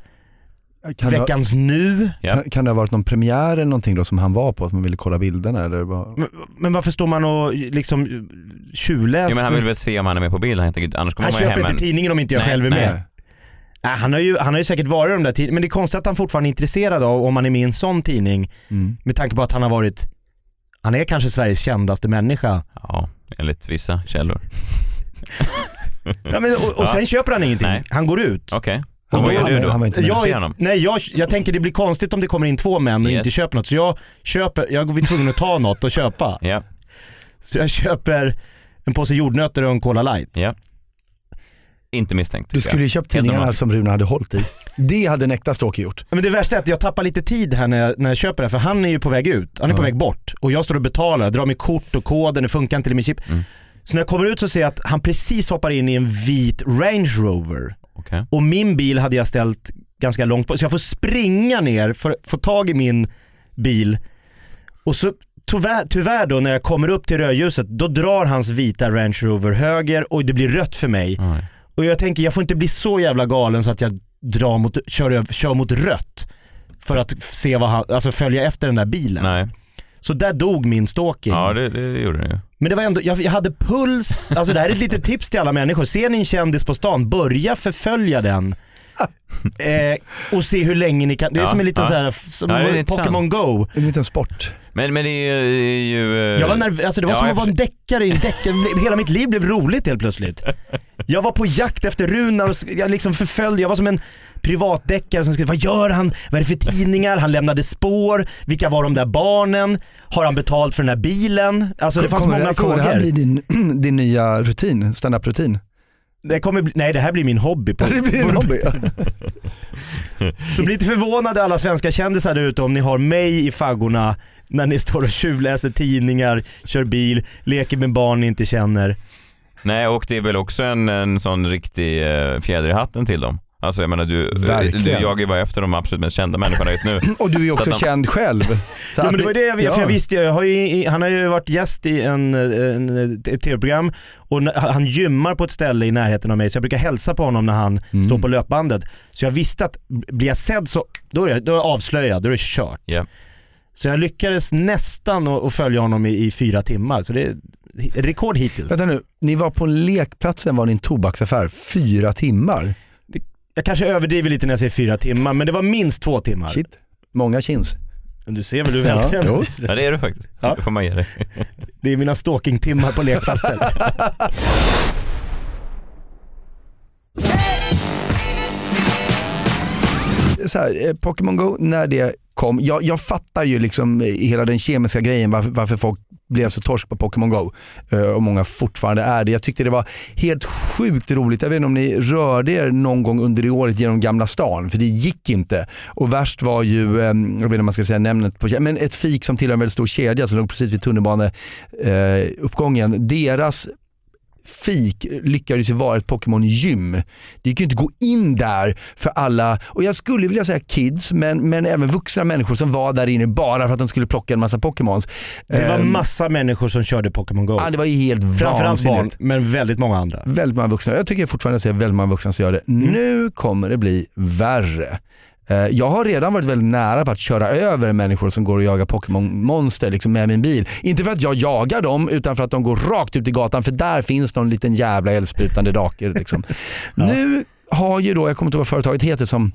Speaker 3: Kan det, ha,
Speaker 5: Veckans Nu.
Speaker 4: Ja.
Speaker 3: kan, kan det ha varit någon premiär eller någonting då som han var på, att man ville kolla bilderna eller? Bara...
Speaker 5: Men, men varför står man och liksom tjuvläser?
Speaker 4: Ja, men han vill väl se om han är med på bild, han tänker annars kommer
Speaker 5: Han
Speaker 4: man ju
Speaker 5: köper
Speaker 4: hem
Speaker 5: inte
Speaker 4: en...
Speaker 5: tidningen om inte jag
Speaker 4: Nej,
Speaker 5: själv är
Speaker 4: nej.
Speaker 5: med. Nej, han, har ju, han har ju säkert varit i de där tidningarna, men det är konstigt att han fortfarande är intresserad av om han är med i en sån tidning
Speaker 3: Mm.
Speaker 5: med tanke på att han har varit, han är kanske Sveriges kändaste människa.
Speaker 4: Ja, enligt vissa källor.
Speaker 5: Ja, men, och, och
Speaker 4: Ja.
Speaker 5: sen köper han ingenting,
Speaker 4: Nej.
Speaker 5: han går ut.
Speaker 4: Okej.
Speaker 3: Han
Speaker 4: Och vad
Speaker 3: var-
Speaker 4: gör du då?
Speaker 3: han var inte
Speaker 5: Jag,
Speaker 4: honom?
Speaker 5: nej, jag, jag tänker det blir konstigt om det kommer in två män och
Speaker 4: Yes.
Speaker 5: inte köper något, så jag köper, jag går tvungen att ta något och köpa.
Speaker 4: Ja,
Speaker 5: Så jag köper en påse jordnötter och en Cola light.
Speaker 4: ja. Inte misstänkt.
Speaker 3: Du skulle ju köpt tidningarna som Rune hade hållit i. Det hade en äkta stalker gjort.
Speaker 5: Men det värsta är att jag tappar lite tid här när jag, när jag köper det här, för han är ju på väg ut, han är på
Speaker 3: Ja.
Speaker 5: väg bort och jag står och betalar, drar med kort och koden, det funkar inte i min chip.
Speaker 4: Mm.
Speaker 5: Så när jag kommer ut så ser jag att han precis hoppar in i en vit Range Rover
Speaker 4: Okej.
Speaker 5: och min bil hade jag ställt ganska långt på, så jag får springa ner för att få tag i min bil och så tyvärr, tyvärr då när jag kommer upp till rödljuset, då drar hans vita Range Rover höger och det blir rött för mig.
Speaker 4: Oj.
Speaker 5: Och jag tänker jag får inte bli så jävla galen så att jag drar mot, kör, kör mot rött. För att se vad han, alltså följa efter den där bilen.
Speaker 4: Nej.
Speaker 5: Så där dog min stalking.
Speaker 4: Ja, det, det gjorde den ju.
Speaker 5: Men det var ändå, jag, jag hade puls, alltså det här är ett litet tips till alla människor. Ser ni en kändis på stan, börja förfölja den. eh, och se hur länge ni kan, det är
Speaker 4: Ja,
Speaker 5: som en liten
Speaker 4: ja.
Speaker 5: så här, som
Speaker 4: Ja, det är intressant.
Speaker 5: Pokémon Go.
Speaker 3: En liten sport.
Speaker 4: Men, men det är ju... eh,
Speaker 5: Jag var nerv- alltså det var
Speaker 4: ja,
Speaker 5: som
Speaker 4: jag
Speaker 5: att vara en deckare i en deckare. Hela mitt liv blev roligt helt plötsligt. Jag var på jakt efter Runar och jag liksom förföljde, jag var som en privatdeckare som skulle, vad gör han? Vad är det för tidningar? Han lämnade spår. Vilka var de där barnen? Har han betalt för den här bilen? Alltså det fanns
Speaker 3: kommer
Speaker 5: många
Speaker 3: det, kommer
Speaker 5: frågor.
Speaker 3: det här bli din, din nya rutin, standup-rutin?
Speaker 5: Det kommer bli, nej det här blir min hobby. På,
Speaker 3: Det blir din hobby.
Speaker 5: Så bli inte förvånade alla svenska kändisar där ute om ni har mig i faggorna när ni står och tjuvläser tidningar, kör bil, leker med barn ni inte känner.
Speaker 4: Nej, och det är väl också en, en sån riktig eh, fjäder i hatten till dem. Alltså jag menar du,
Speaker 3: Verkligen.
Speaker 4: du jagar ju bara efter de absolut mest kända människorna just nu.
Speaker 3: Och du är ju också
Speaker 4: de-
Speaker 3: känd själv. Så
Speaker 5: Ja, men det var det jag,
Speaker 3: ja.
Speaker 5: för jag visste, jag har ju, han har ju varit gäst i en, en, ett tv-program och han gymmar på ett ställe i närheten av mig så jag brukar hälsa på honom när han
Speaker 3: Mm.
Speaker 5: står på löpbandet. Så jag visste att blir jag sedd så, då är jag, då är jag avslöjad, då är det kört.
Speaker 4: Ja.
Speaker 5: Så jag lyckades nästan att att följa honom i, i fyra timmar, så det är rekord hittills.
Speaker 3: Vänta nu, ni var på lekplatsen var din tobaksaffär fyra timmar.
Speaker 5: Jag kanske överdriver lite när jag säger fyra timmar, men det var minst två timmar.
Speaker 3: Shit, många chins.
Speaker 5: Men Du ser väl, du
Speaker 3: Ja,
Speaker 5: verkligen.
Speaker 3: jo.
Speaker 4: Ja det är du faktiskt.
Speaker 5: Ja.
Speaker 4: Det får man ge dig.
Speaker 5: Det är mina stalkingtimmar på lekplatser.
Speaker 3: så här, eh, Pokémon Go, när det kom, jag, jag fattar ju liksom eh, hela den kemiska grejen varför, varför folk blev så torsk på Pokémon Go eh, och många fortfarande är det. Jag tyckte det var helt sjukt roligt. Jag vet inte om ni rörde er någon gång under det året genom Gamla stan, för det gick inte. Och värst var ju, ehm, jag vet inte om man ska säga nämnet på men ett fik som tillhör en väldigt stor kedja som låg precis vid tunnelbaneuppgången. Deras fik lyckades ju vara ett Pokémon-gym. Det gick ju inte att gå in där för alla, och jag skulle vilja säga kids, men, men även vuxna människor som var där inne bara för att de skulle plocka en massa Pokémons.
Speaker 5: Det var
Speaker 3: Ehm,
Speaker 5: massa människor som körde Pokémon Go.
Speaker 3: ja, det var ju helt
Speaker 5: Framförallt barn, men väldigt många andra.
Speaker 3: Väldigt många vuxna. Jag tycker fortfarande att jag ser väldigt många vuxna som gör det.
Speaker 5: Mm.
Speaker 3: Nu kommer det bli värre. Eh, Jag har redan varit väldigt nära på att köra över människor som går och jagar Pokémon-monster liksom med min bil. Inte för att jag jagar dem utan för att de går rakt ut i gatan för där finns någon liten jävla eldsprutande drake. Liksom. Nu har ju då, jag kommer inte ihåg vad företaget heter som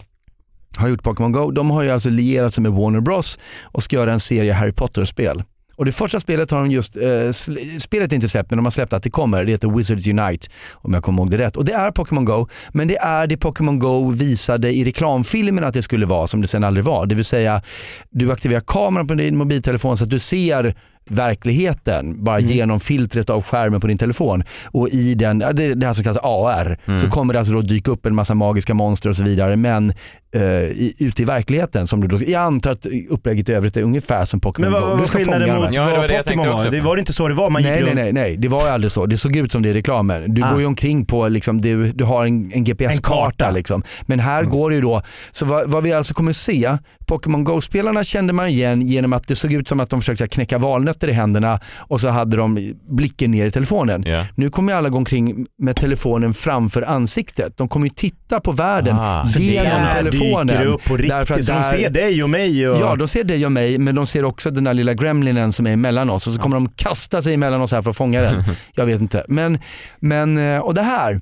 Speaker 3: har gjort Pokémon Go. De har ju alltså lierat sig med Warner Bros och ska göra en serie Harry Potter-spel. Och det första spelet har de just, eh, spelet är inte släppt men de har släppt att det kommer. Det heter Wizards Unite om jag kommer ihåg det rätt. Och det är Pokémon Go, men det är det Pokémon Go visade i reklamfilmen att det skulle vara som det sen aldrig var. Det vill säga, du aktiverar kameran på din mobiltelefon så att du ser verkligheten bara genom filtret av skärmen på din telefon. Och i den, det, det här som kallas AR, så kommer det alltså då dyka upp en massa magiska monster och så vidare. Men eh, i, ute i verkligheten, som du då, jag antar att upplägget i övrigt är ungefär som Pokémon Go.
Speaker 5: vad
Speaker 3: Du
Speaker 5: var
Speaker 3: ska
Speaker 5: skillnaden mot.
Speaker 4: Ja, det var det jag
Speaker 5: Pokémon var?
Speaker 4: också.
Speaker 5: Det var inte så det var, man gick
Speaker 3: Nej, nej, nej, nej, det var ju aldrig så. Det såg ut som det i reklamen. Du
Speaker 5: Ah.
Speaker 3: går ju omkring på, liksom, du, du har en, en GPS-karta.
Speaker 5: En karta.
Speaker 3: Liksom. Men här går det ju då, så vad, vad vi alltså kommer se, Pokémon Go-spelarna kände man igen genom att det såg ut som att de försökte knäcka valnötter i händerna och så hade de blicken ner i telefonen.
Speaker 4: Ja.
Speaker 3: Nu kommer alla gå omkring med telefonen framför ansiktet. De kommer ju titta på världen
Speaker 4: Ah.
Speaker 3: Genom
Speaker 5: där
Speaker 3: telefonen.
Speaker 5: dyker upp på
Speaker 3: Därför
Speaker 5: riktigt,
Speaker 3: att
Speaker 5: så de
Speaker 3: där-
Speaker 5: ser dig och mig och...
Speaker 3: Ja, de ser dig och mig, men de ser också den där lilla gremlinen som är emellan oss och så kommer de kasta sig emellan oss här för att fånga den. Jag vet inte. Men, men, eh, och det här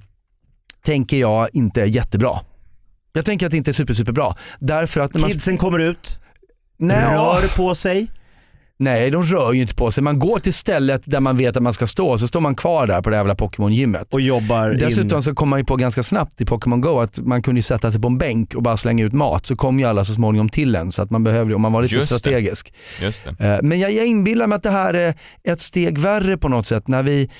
Speaker 3: tänker jag inte är jättebra. Jag tänker att det inte är super, superbra. Därför att när man...
Speaker 5: Kidsen kommer ut,
Speaker 3: Nej,
Speaker 5: rör på sig.
Speaker 3: Nej, de rör ju inte på sig. Man går till stället där man vet att man ska stå, så står man kvar där på det jävla Pokémon-gymmet.
Speaker 5: och jobbar
Speaker 3: Dessutom
Speaker 5: in.
Speaker 3: så kom man ju på ganska snabbt i Pokémon Go att man kunde ju sätta sig på en bänk och bara slänga ut mat så kom ju alla så småningom till en så att man behövde, om man var lite
Speaker 4: Just det.
Speaker 3: strategisk.
Speaker 4: Just det.
Speaker 3: Eh, Men jag, jag inbillar mig att det här är ett steg värre på något sätt när vi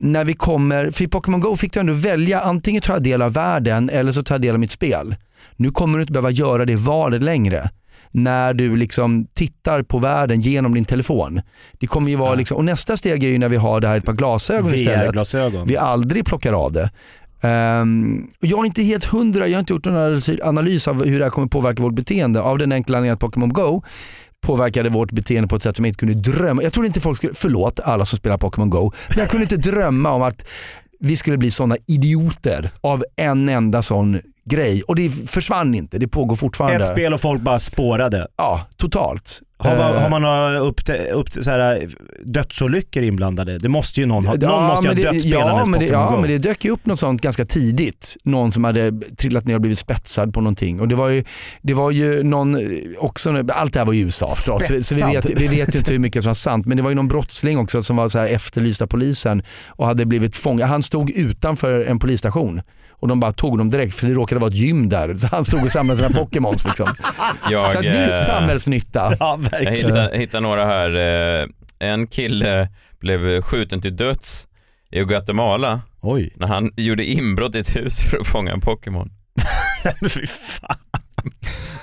Speaker 3: när vi kommer, för i Pokémon Go fick du ändå välja antingen tar jag del av världen eller så tar jag del av mitt spel. Nu kommer du inte behöva göra det valet längre. När du liksom tittar på världen genom din telefon. Det kommer ju vara liksom, och nästa steg är ju när vi har det här ett par glasögon istället.
Speaker 5: VR-glasögon.
Speaker 3: Vi aldrig plockar av det. Och jag är inte helt hundra, jag har inte gjort någon analys- analys av hur det här kommer påverka vårt beteende av den enkla anledningen att Pokémon Go påverkade vårt beteende på ett sätt som jag inte kunde drömma. Jag trodde inte folk skulle, förlåt alla som spelar Pokémon Go, men jag kunde inte drömma om att vi skulle bli sådana idioter av en enda sån grej och det försvann inte, det pågår fortfarande.
Speaker 5: Ett spel och folk bara spårade.
Speaker 3: Ja, totalt.
Speaker 5: Har man,
Speaker 3: Eh,
Speaker 5: har man upp, upp, så här, dödsolyckor inblandade? Det måste ju någon ha. Någon måste ju ha dött spelandes
Speaker 3: ja, men det, ja, men det dök ju upp något sånt ganska tidigt. Någon som hade trillat ner och blivit spetsad på någonting. Och det var ju, det var ju någon, eh, också, allt det här var i USA förstås, så, så vi, vet, vi vet ju inte hur mycket som var sant. Men det var ju någon brottsling också som var så här efterlyst av polisen och hade blivit fångad. Han stod utanför en polisstation och de bara tog honom direkt för det råkade vara ett gym där. Så han stod och samlade sina Pokémons. Liksom.
Speaker 4: Jag,
Speaker 3: Så att
Speaker 4: eh,
Speaker 3: viss samhällsnytta.
Speaker 5: Ja,
Speaker 4: Jag
Speaker 5: verkligen.
Speaker 4: hittade, hittade några här. Eh, En kille blev skjuten till döds i Guatemala
Speaker 5: Oj.
Speaker 4: när han gjorde inbrott i ett hus för att fånga en Pokémon.
Speaker 5: Fy fan.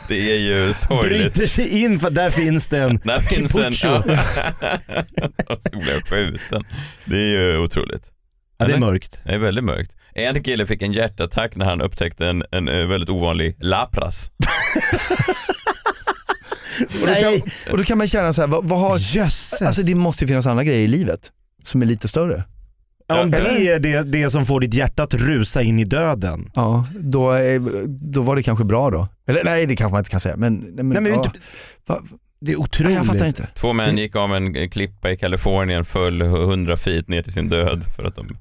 Speaker 4: Det är ju sorgligt.
Speaker 5: Bryter sig in för där finns det en
Speaker 4: Där finns en...
Speaker 5: Kipucho.
Speaker 4: och så blev skjuten. Det är ju otroligt.
Speaker 5: Ja, det är mörkt.
Speaker 4: Det är väldigt mörkt. En kille fick en hjärtattack när han upptäckte en, en, eh, väldigt ovanlig lapras.
Speaker 5: Nej.
Speaker 3: Och då kan man känna så här, vad, vad har,
Speaker 5: Jösses.
Speaker 3: alltså det måste ju finnas andra grejer i livet som är lite större.
Speaker 5: Ja, om det är det, det som får ditt hjärta att rusa in i döden.
Speaker 3: Ja, då, är- då var det kanske bra då. Eller nej, det kanske man inte kan säga. Men, nej, men,
Speaker 5: Nej, men
Speaker 3: ja.
Speaker 5: inte,
Speaker 3: Va-
Speaker 5: det är
Speaker 3: nej,
Speaker 5: otroligt.
Speaker 3: jag fattar inte.
Speaker 4: Två män gick av en eh, klippa i Kalifornien, föll 100 feet ner till sin död för att de...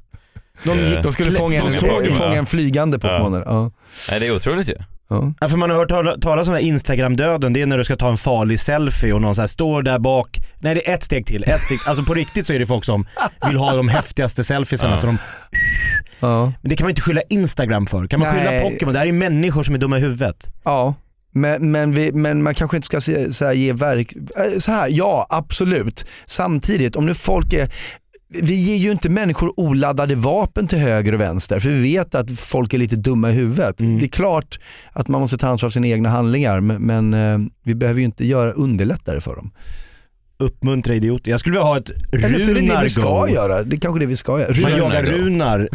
Speaker 5: De
Speaker 4: Eh,
Speaker 5: gick
Speaker 3: De skulle fånga en,
Speaker 4: Fånga
Speaker 3: fånga en flygande Pokémon. Ja.
Speaker 4: Nej det är otroligt ju.
Speaker 3: Ja.
Speaker 5: Ja, för man har hört tala- talas om Instagram-döden, det är när du ska ta en farlig selfie och någon så här står där bak. Nej det är ett steg till, ett steg. Alltså på riktigt så är det folk som vill ha de häftigaste selfiesarna.
Speaker 4: Ja.
Speaker 5: Så de,
Speaker 3: Ja.
Speaker 5: men det kan man inte skylla Instagram för. Kan man skylla
Speaker 3: Nej.
Speaker 5: Pokémon? Det här är människor som är dumma i huvudet.
Speaker 3: ja. Men, men, vi, men man kanske inte ska se, så här, ge verk... äh, Så här, ja absolut. Samtidigt, om nu folk är... Vi ger ju inte människor oladdade vapen till höger och vänster för vi vet att folk är lite dumma i huvudet.
Speaker 5: Mm.
Speaker 3: Det är klart att man måste ta ansvar för sina egna handlingar men, men eh, vi behöver ju inte göra underlättare för dem.
Speaker 5: Uppmuntra idioter. Jag skulle vilja ha ett
Speaker 3: Eller så är det det vi
Speaker 5: Runar
Speaker 3: ska
Speaker 5: Go.
Speaker 3: göra. Det är kanske det vi ska göra.
Speaker 5: Man
Speaker 4: Runar
Speaker 5: jagar
Speaker 4: Go.
Speaker 5: runar.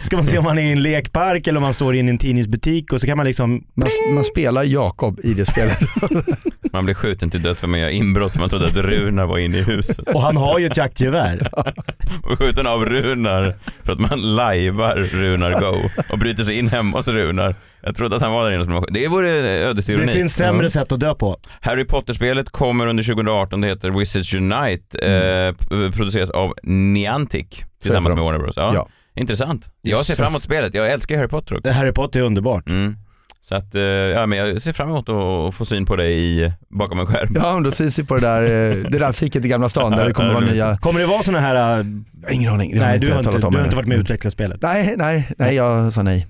Speaker 5: ska man se om man är i en lekpark eller om man står i en tidningsbutik och så kan man liksom
Speaker 3: Man, man spelar Jakob i det spelet.
Speaker 4: Man blev skjuten till döds för man gör inbrott för man trodde att Runar var inne i huset.
Speaker 5: Och han har ju ett jaktgevär.
Speaker 4: Och skjuten av Runar för att man lajvar Runar Go och bryter sig in hemma hos Runar. Jag trodde att han var där inne som en Det vore ödesironi.
Speaker 5: Det finns sämre sätt att dö på.
Speaker 4: Harry Potter-spelet kommer under 2018, det heter Wizards Unite, eh, p- produceras av Niantic tillsammans med Warner Bros. Ja.
Speaker 3: Ja.
Speaker 4: Intressant. Jag ser fram emot spelet, jag älskar Harry Potter också.
Speaker 5: Harry Potter är underbart.
Speaker 4: Mm. Så att, eh, ja men jag ser fram emot att få syn på dig i, bakom en skärm.
Speaker 3: Ja, men då syns vi på det där, eh, det där fiket i Gamla stan där det kommer vara nya...
Speaker 5: Kommer det vara såna här... äh,
Speaker 3: Ingen aning. det har
Speaker 5: nej, du har, inte,
Speaker 3: om
Speaker 5: du har inte varit med och utvecklat spelet.
Speaker 3: Nej, nej, nej, jag sa nej.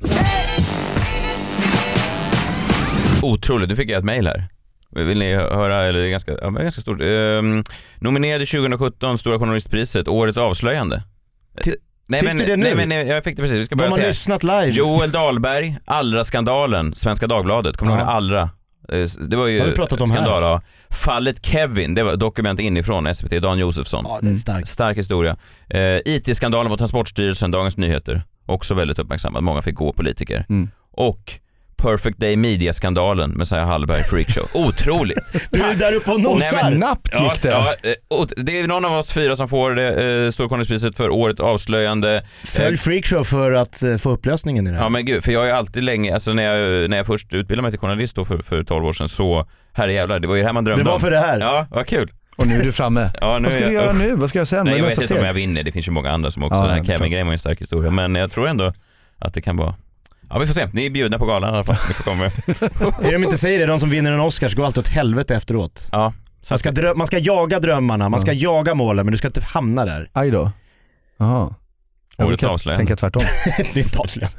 Speaker 4: Otroligt, nu fick jag ett mail här. Vill ni höra, eller det är ganska, ja, ganska stort. Um, nominerade 2017 Stora Journalistpriset, Årets avslöjande. Nej,
Speaker 5: fick
Speaker 4: men,
Speaker 5: du det nu?
Speaker 4: Nej men nej, jag fick det precis, vi ska
Speaker 5: De
Speaker 4: börja
Speaker 5: har
Speaker 4: se. här.
Speaker 5: lyssnat live.
Speaker 4: Joel Dahlberg, Allra-skandalen, Svenska Dagbladet. Kommer du ihåg? Allra? Eh, Det var ju
Speaker 5: Har vi pratat om
Speaker 4: skandal,
Speaker 5: här?
Speaker 4: ja. Fallet Kevin, det var dokument inifrån SVT, Dan Josefsson.
Speaker 5: Ja, det är starkt.
Speaker 4: Stark historia. Eh, IT-skandalen på Transportstyrelsen, Dagens Nyheter. Också väldigt uppmärksammad, många fick gå politiker.
Speaker 3: Mm.
Speaker 4: Och Perfect Day Media-skandalen med Messiah Hallberg Freakshow. Otroligt!
Speaker 5: Du är där uppe och nosar.
Speaker 3: snabbt gick det.
Speaker 4: ja, eh, det är någon av oss fyra som får det eh, Stora Journalistpriset för året avslöjande.
Speaker 5: Följ Freakshow för att eh, få upplösningen i det här.
Speaker 4: Ja men gud, för jag har ju alltid länge, alltså när jag, när jag först utbildade mig till journalist då för, för 12 år sedan så, herre jävlar, det var ju det här man drömde
Speaker 5: det var
Speaker 4: om.
Speaker 5: för det här.
Speaker 4: Ja, vad kul.
Speaker 3: Och nu är du framme.
Speaker 4: Ja, nu
Speaker 3: Vad ska du
Speaker 4: jag-
Speaker 3: göra nu? Vad ska jag sen?
Speaker 4: Nej jag vet inte om jag vinner, det finns ju många andra som också,
Speaker 3: Ja,
Speaker 4: den här Kevin-grejen var ju en stark historia, men jag tror ändå att det kan vara Ja vi får se, ni är bjudna på galan i alla fall, ni får komma.
Speaker 5: Är de inte säger det, de som vinner en Oscars går alltid åt helvete efteråt.
Speaker 4: Ja,
Speaker 5: Man ska, drö- man ska jaga drömmarna, man ska jaga målen men du ska inte hamna där.
Speaker 3: Aj då. Jaha. Jag
Speaker 4: Årets
Speaker 3: brukar
Speaker 4: avslöjande.
Speaker 3: tänka tvärtom.
Speaker 5: det är inte avslöjande.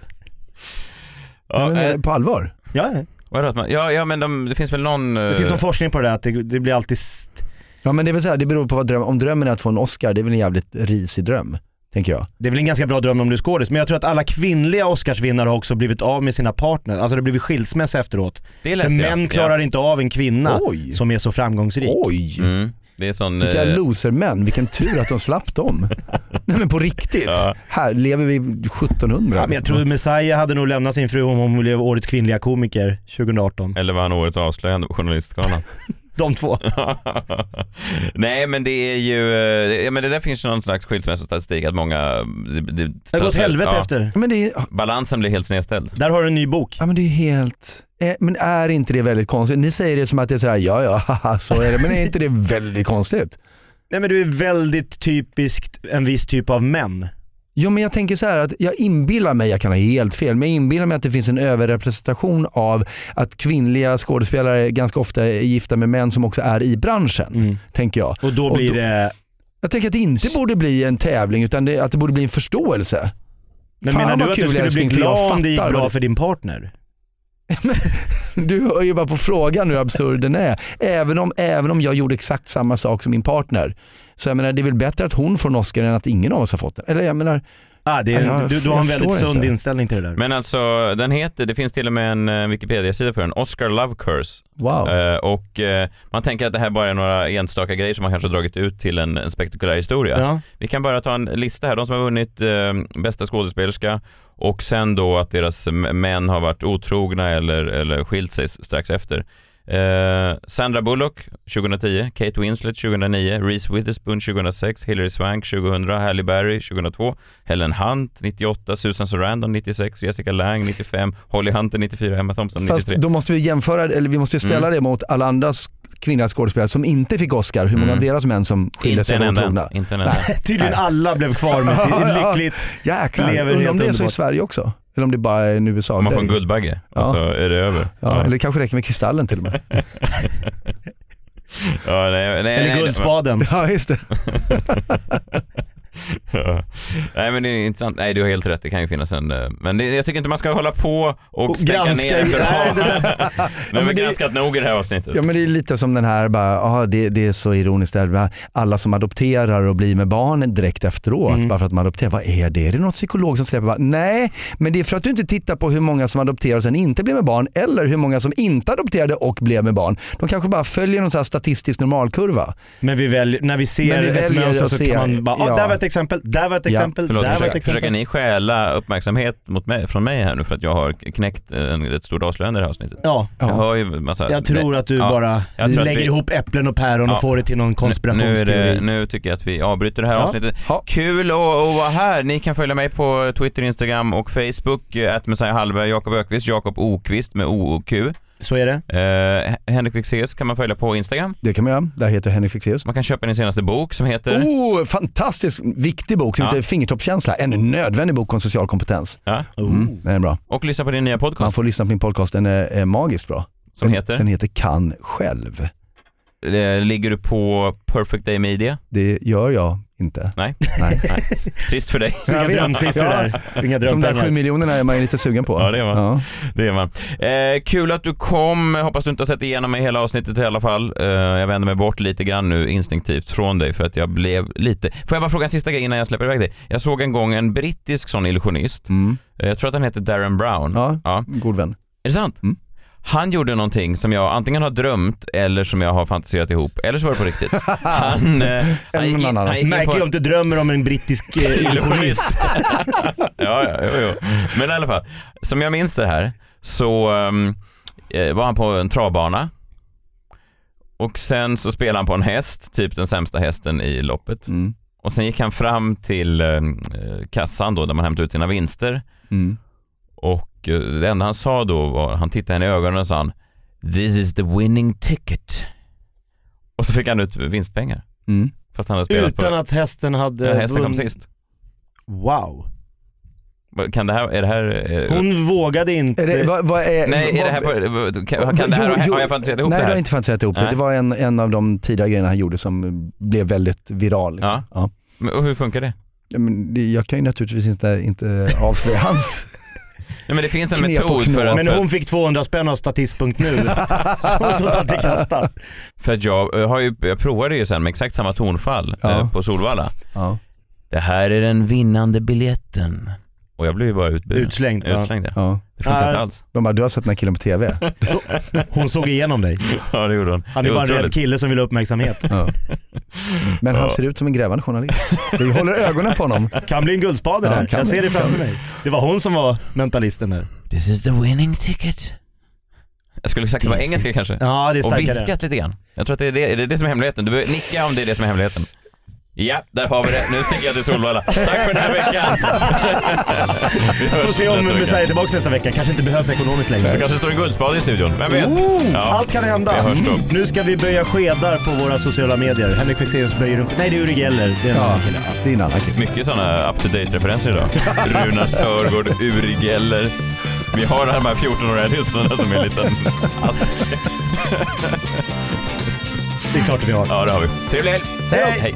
Speaker 4: ja,
Speaker 3: Nej, men,
Speaker 4: eh,
Speaker 3: på allvar?
Speaker 5: Ja, ja.
Speaker 4: vadå, att man, ja, ja men de, det finns väl någon...
Speaker 5: det
Speaker 4: eh,
Speaker 5: finns någon forskning på det där att det, det blir alltid... St-
Speaker 3: Ja men det är väl så här, det beror på vad dröm, om drömmen är att få en Oscar, det är väl en jävligt risig dröm. Tänker jag.
Speaker 5: det är väl en ganska bra dröm om du är skådis, men jag tror att alla kvinnliga Oscarsvinnare har också blivit av med sina partners. Alltså det har blivit skilsmässa efteråt.
Speaker 4: det
Speaker 5: För
Speaker 4: läste jag.
Speaker 5: män klarar inte av en kvinna
Speaker 3: Oj.
Speaker 5: som är så framgångsrik.
Speaker 3: Oj!
Speaker 4: Mm, det är sån...
Speaker 3: Vilka
Speaker 4: eh,
Speaker 3: losermän, vilken tur att de slapp dem. Nej men på riktigt.
Speaker 4: Ja.
Speaker 3: Här lever vi 1700.
Speaker 5: Ja, men jag tror Messiah hade nog lämnat sin fru om hon blev årets kvinnliga komiker 2018.
Speaker 4: Eller var han årets avslöjande på Journalistgalan?
Speaker 5: De två.
Speaker 4: Nej men det är ju, eh, ja, men det där finns ju någon slags skilsmässostatistik att många... Det, det,
Speaker 5: Det har gått helvete
Speaker 4: ja,
Speaker 5: efter.
Speaker 3: Men det är,
Speaker 4: Balansen blir helt snedställd.
Speaker 5: Där har du en ny bok.
Speaker 3: ja, men det är helt... eh, Men är inte det väldigt konstigt? Ni säger det som att det är sådär, ja ja, haha, så är det. Men är inte det väldigt konstigt?
Speaker 5: Nej men du är väldigt typiskt en viss typ av män.
Speaker 3: Jo men jag tänker så här att jag inbillar mig, jag kan ha helt fel, men jag inbillar mig att det finns en överrepresentation av att kvinnliga skådespelare ganska ofta är gifta med män som också är i branschen. Tänker jag.
Speaker 5: Och då
Speaker 3: Och
Speaker 5: blir
Speaker 3: då-
Speaker 5: det...
Speaker 3: Jag tänker att det inte borde bli en tävling utan det, att det borde bli en förståelse.
Speaker 5: Men
Speaker 3: Fan,
Speaker 5: menar du att du
Speaker 3: kul,
Speaker 5: skulle bli glad om det gick bra för din partner?
Speaker 3: Du hör ju bara på frågan hur absurd den är. Även om, även om jag gjorde exakt samma sak som min partner. Så jag menar, det är väl bättre att hon får en Oscar än att ingen av oss har fått den. Eller jag menar,
Speaker 5: Ah, det är,
Speaker 3: Ja, jag-
Speaker 5: du, du har en väldigt sund
Speaker 3: inte.
Speaker 5: inställning till det där.
Speaker 4: Men alltså, den heter, det finns till och med en eh, Wikipedia-sida för den, Oscar Love Curse.
Speaker 3: wow.
Speaker 4: Eh, och eh, man tänker att det här bara är några enstaka grejer som man kanske har dragit ut till en, en spektakulär historia.
Speaker 5: Ja.
Speaker 4: Vi kan bara ta en lista här, de som har vunnit eh, bästa skådespelerska och sen då att deras män har varit otrogna eller, eller skilt sig strax efter. Eh, Sandra Bullock 2010, Kate Winslet 2009, Reese Witherspoon 2006, Hilary Swank 2000, Halle Berry 2002, Helen Hunt 98, Susan Sarandon 96, Jessica Lange 95, Holly Hunter 94, Emma Thompson
Speaker 3: Fast
Speaker 4: 93.
Speaker 3: då måste vi jämföra, eller vi måste ju ställa
Speaker 4: Mm.
Speaker 3: det mot alla andra kvinnliga skådespelare som inte fick Oscar. Hur många
Speaker 4: Mm.
Speaker 3: av deras män som skilde sig otrogna?
Speaker 4: Inte en enda.
Speaker 5: Tydligen alla blev kvar med
Speaker 3: ja.
Speaker 5: lyckligt.
Speaker 3: Jäklar,
Speaker 5: Lever
Speaker 3: undrar om det är så i. Sverige också? Eller om det bara är en USA
Speaker 4: man får en Guldbagge och
Speaker 3: Ja.
Speaker 4: så är det över.
Speaker 3: Ja, Eller det kanske räcker med Kristallen till och med.
Speaker 4: Ja, nej, nej,
Speaker 5: Eller
Speaker 4: nej,
Speaker 5: Guldspaden.
Speaker 3: ja, just det.
Speaker 4: Ja. Nej men det är intressant. Nej du har helt rätt, det kan ju finnas en... eh, Men det, jag tycker inte man ska hålla på och,
Speaker 5: Och
Speaker 4: stänga
Speaker 5: granska
Speaker 4: ner för
Speaker 5: Nej, det
Speaker 4: har
Speaker 3: men
Speaker 4: vi
Speaker 3: det-
Speaker 4: granskat nog i det här avsnittet.
Speaker 3: Ja men det är lite som den här, bara, aha, det, det är så ironiskt, där, alla som adopterar och blir med barn direkt efteråt
Speaker 5: Mm.
Speaker 3: bara för att man adopterar. Vad är det? Är det något psykolog som släpper? Bara, Nej, men det är för att du inte tittar på hur många som adopterar och sen inte blev med barn eller hur många som inte adopterade och blev med barn. De kanske bara följer någon statistisk normalkurva.
Speaker 5: Men vi väljer, när vi ser
Speaker 3: Men vi
Speaker 5: ett mönster så kan man bara, ah,
Speaker 3: ja.
Speaker 5: där var ett exempel, där var ett
Speaker 3: Ja,
Speaker 5: exempel,
Speaker 4: Förlåt,
Speaker 5: där var ett
Speaker 4: försöker,
Speaker 5: exempel.
Speaker 4: försöker ni stjäla uppmärksamhet mot mig, från mig här nu för att jag har knäckt en rätt stort avslöjande i det här avsnittet?
Speaker 5: Ja,
Speaker 4: Jag hör ju massa...
Speaker 5: jag tror att du
Speaker 4: ja,
Speaker 5: bara
Speaker 4: jag tror att
Speaker 5: lägger
Speaker 4: vi-
Speaker 5: ihop äpplen och päron och
Speaker 4: Ja.
Speaker 5: får det till någon
Speaker 4: Nu,
Speaker 5: konspirationsteori.
Speaker 4: det, nu tycker jag att vi avbryter det här
Speaker 5: Ja.
Speaker 4: avsnittet.
Speaker 3: Ja.
Speaker 4: Kul att, att vara här. Ni kan följa mig på Twitter, Instagram och Facebook. Att Messiah Hallberg, Jakob Ökvist, Jakob Okvist med O och Q.
Speaker 5: Så är det.
Speaker 4: Eh, Henrik Fexeus kan man följa på Instagram.
Speaker 3: Det kan man göra. Där heter Henrik Fexeus.
Speaker 4: Man kan köpa din senaste bok som heter...
Speaker 3: Oh, fantastisk viktig bok som
Speaker 4: Ja.
Speaker 3: heter Fingertoppskänsla. En nödvändig bok om social kompetens.
Speaker 4: Ja.
Speaker 3: Mm, den är bra.
Speaker 4: Och lyssna på din nya
Speaker 3: Man
Speaker 4: podcast
Speaker 3: får lyssna på min podcast, den är, är magiskt bra.
Speaker 4: som
Speaker 3: den,
Speaker 4: heter...
Speaker 3: Den heter Kan själv.
Speaker 4: Eh, Ligger du på Perfect Day Media?
Speaker 3: Det gör jag inte.
Speaker 4: Nej.
Speaker 3: Nej.
Speaker 4: Trist för dig.
Speaker 5: Inga drömsiffror där. Inga
Speaker 3: De där sju miljonerna är man ju lite sugen på.
Speaker 4: Ja, det är man.
Speaker 3: Ja.
Speaker 4: Det är man. Eh, kul att du kom. Hoppas du inte har sett igenom mig hela avsnittet i alla fall. Eh, jag vänder mig bort lite grann nu instinktivt från dig för att jag blev lite... Får jag bara fråga en sista grej innan jag släpper iväg dig? Jag såg en gång en brittisk sån illusionist.
Speaker 3: Mm.
Speaker 4: Eh, jag tror att han heter Darren Brown.
Speaker 3: ja,
Speaker 4: Ja.
Speaker 3: god vän.
Speaker 4: Är det sant?
Speaker 3: Mm.
Speaker 4: Han gjorde någonting som jag antingen har drömt eller som jag har fantiserat ihop, eller så var det på riktigt. Han, eh, han gick in, han gick in på
Speaker 5: Märkligt om du drömmer om en brittisk eh, illusionist.
Speaker 4: ja, ja, jo, jo. Men i alla fall, som jag minns det här så um, eh, var han på en travbana och sen så spelade han på en häst, typ den sämsta hästen i loppet.
Speaker 3: Mm.
Speaker 4: Och sen gick han fram till eh, kassan då där man hämtade ut sina vinster
Speaker 3: Mm.
Speaker 4: och det enda han sa då var, han tittade henne i ögonen och sa han This is the winning ticket. Och så fick han ut vinstpengar.
Speaker 3: Mm.
Speaker 4: Fast han hade spelat
Speaker 5: Utan
Speaker 4: på...
Speaker 5: att hästen hade...
Speaker 4: Ja, hästen kom sist.
Speaker 5: Wow.
Speaker 4: Kan det här, är det här... Är,
Speaker 5: Hon vågade inte...
Speaker 3: Är det, vad, vad är,
Speaker 4: Nej, är
Speaker 3: vad,
Speaker 4: det här på, kan, kan det här,
Speaker 3: Jo, jo.
Speaker 4: har jag fantiserat ihop
Speaker 3: Nej,
Speaker 4: det
Speaker 3: du
Speaker 4: här?
Speaker 3: har inte fantiserat ihop det.
Speaker 4: Nej.
Speaker 3: Det var en, en av de tidigare grejerna han gjorde som blev väldigt viral. liksom.
Speaker 4: Ja.
Speaker 3: Ja.
Speaker 4: Men, och hur funkar det?
Speaker 3: Ja, men det, jag kan ju naturligtvis inte, inte avslöja hans...
Speaker 4: Nej, men det finns en metod för att,
Speaker 5: Men hon fick 200 spänn av statist.nu och så satt i kasta.
Speaker 4: för att jag, eh, har ju, jag provade ju sen med exakt samma tonfall
Speaker 3: Ja.
Speaker 4: eh, på Solvalla.
Speaker 3: Ja.
Speaker 4: Det här är den vinnande biljetten. Och jag blev ju bara utburen.
Speaker 5: Utslängd. Ja.
Speaker 4: Utslängd ja. Det funkar
Speaker 5: Nej.
Speaker 4: inte alls.
Speaker 3: De bara, du har sett den här killen på TV.
Speaker 5: Hon såg igenom dig.
Speaker 4: Ja det gjorde hon.
Speaker 5: Han är
Speaker 4: Det
Speaker 5: bara en rädd kille som vill ha uppmärksamhet.
Speaker 3: Ja. Men han
Speaker 4: Ja.
Speaker 3: ser ut som en grävande journalist. Vi håller ögonen på honom.
Speaker 5: Kan bli en guldspade
Speaker 3: Ja,
Speaker 5: där. Jag ser det framför mig. Det var hon som var mentalisten där.
Speaker 4: This is the winning ticket. Jag skulle sagt att det var engelska kanske.
Speaker 5: Ja, det är
Speaker 4: Och
Speaker 5: starkare.
Speaker 4: viskat lite grann. Jag tror att det är det, är det som är hemligheten. Du behöver nicka om det är det som är hemligheten. Ja, där har vi det. Nu sticker jag till Solvalla. Tack för den här veckan. Vi
Speaker 5: Får se om. Messiah är tillbaka nästa vecka. Kanske inte behövs ekonomiskt längre.
Speaker 4: Det kanske står en guldspade i studion. Vem vet?
Speaker 5: Oh,
Speaker 4: Ja.
Speaker 5: Allt kan hända.
Speaker 4: Vi hörs då.
Speaker 5: Mm. Nu ska vi böja skedar på våra sociala medier. Henrik Fexeus böjer en Nej, det är Uri Geller. Det är en
Speaker 3: Ja,
Speaker 5: annan kille.
Speaker 3: det är en annan kille.
Speaker 4: Mycket sådana up-to-date-referenser idag. Runar Sörgård, Uri Geller. Vi har de här 14-åriga lyssnarna som är en liten ask.
Speaker 5: Det är klart vi har.
Speaker 4: Ja, det har vi. Trevlig helg.
Speaker 5: Hej.
Speaker 4: Hej.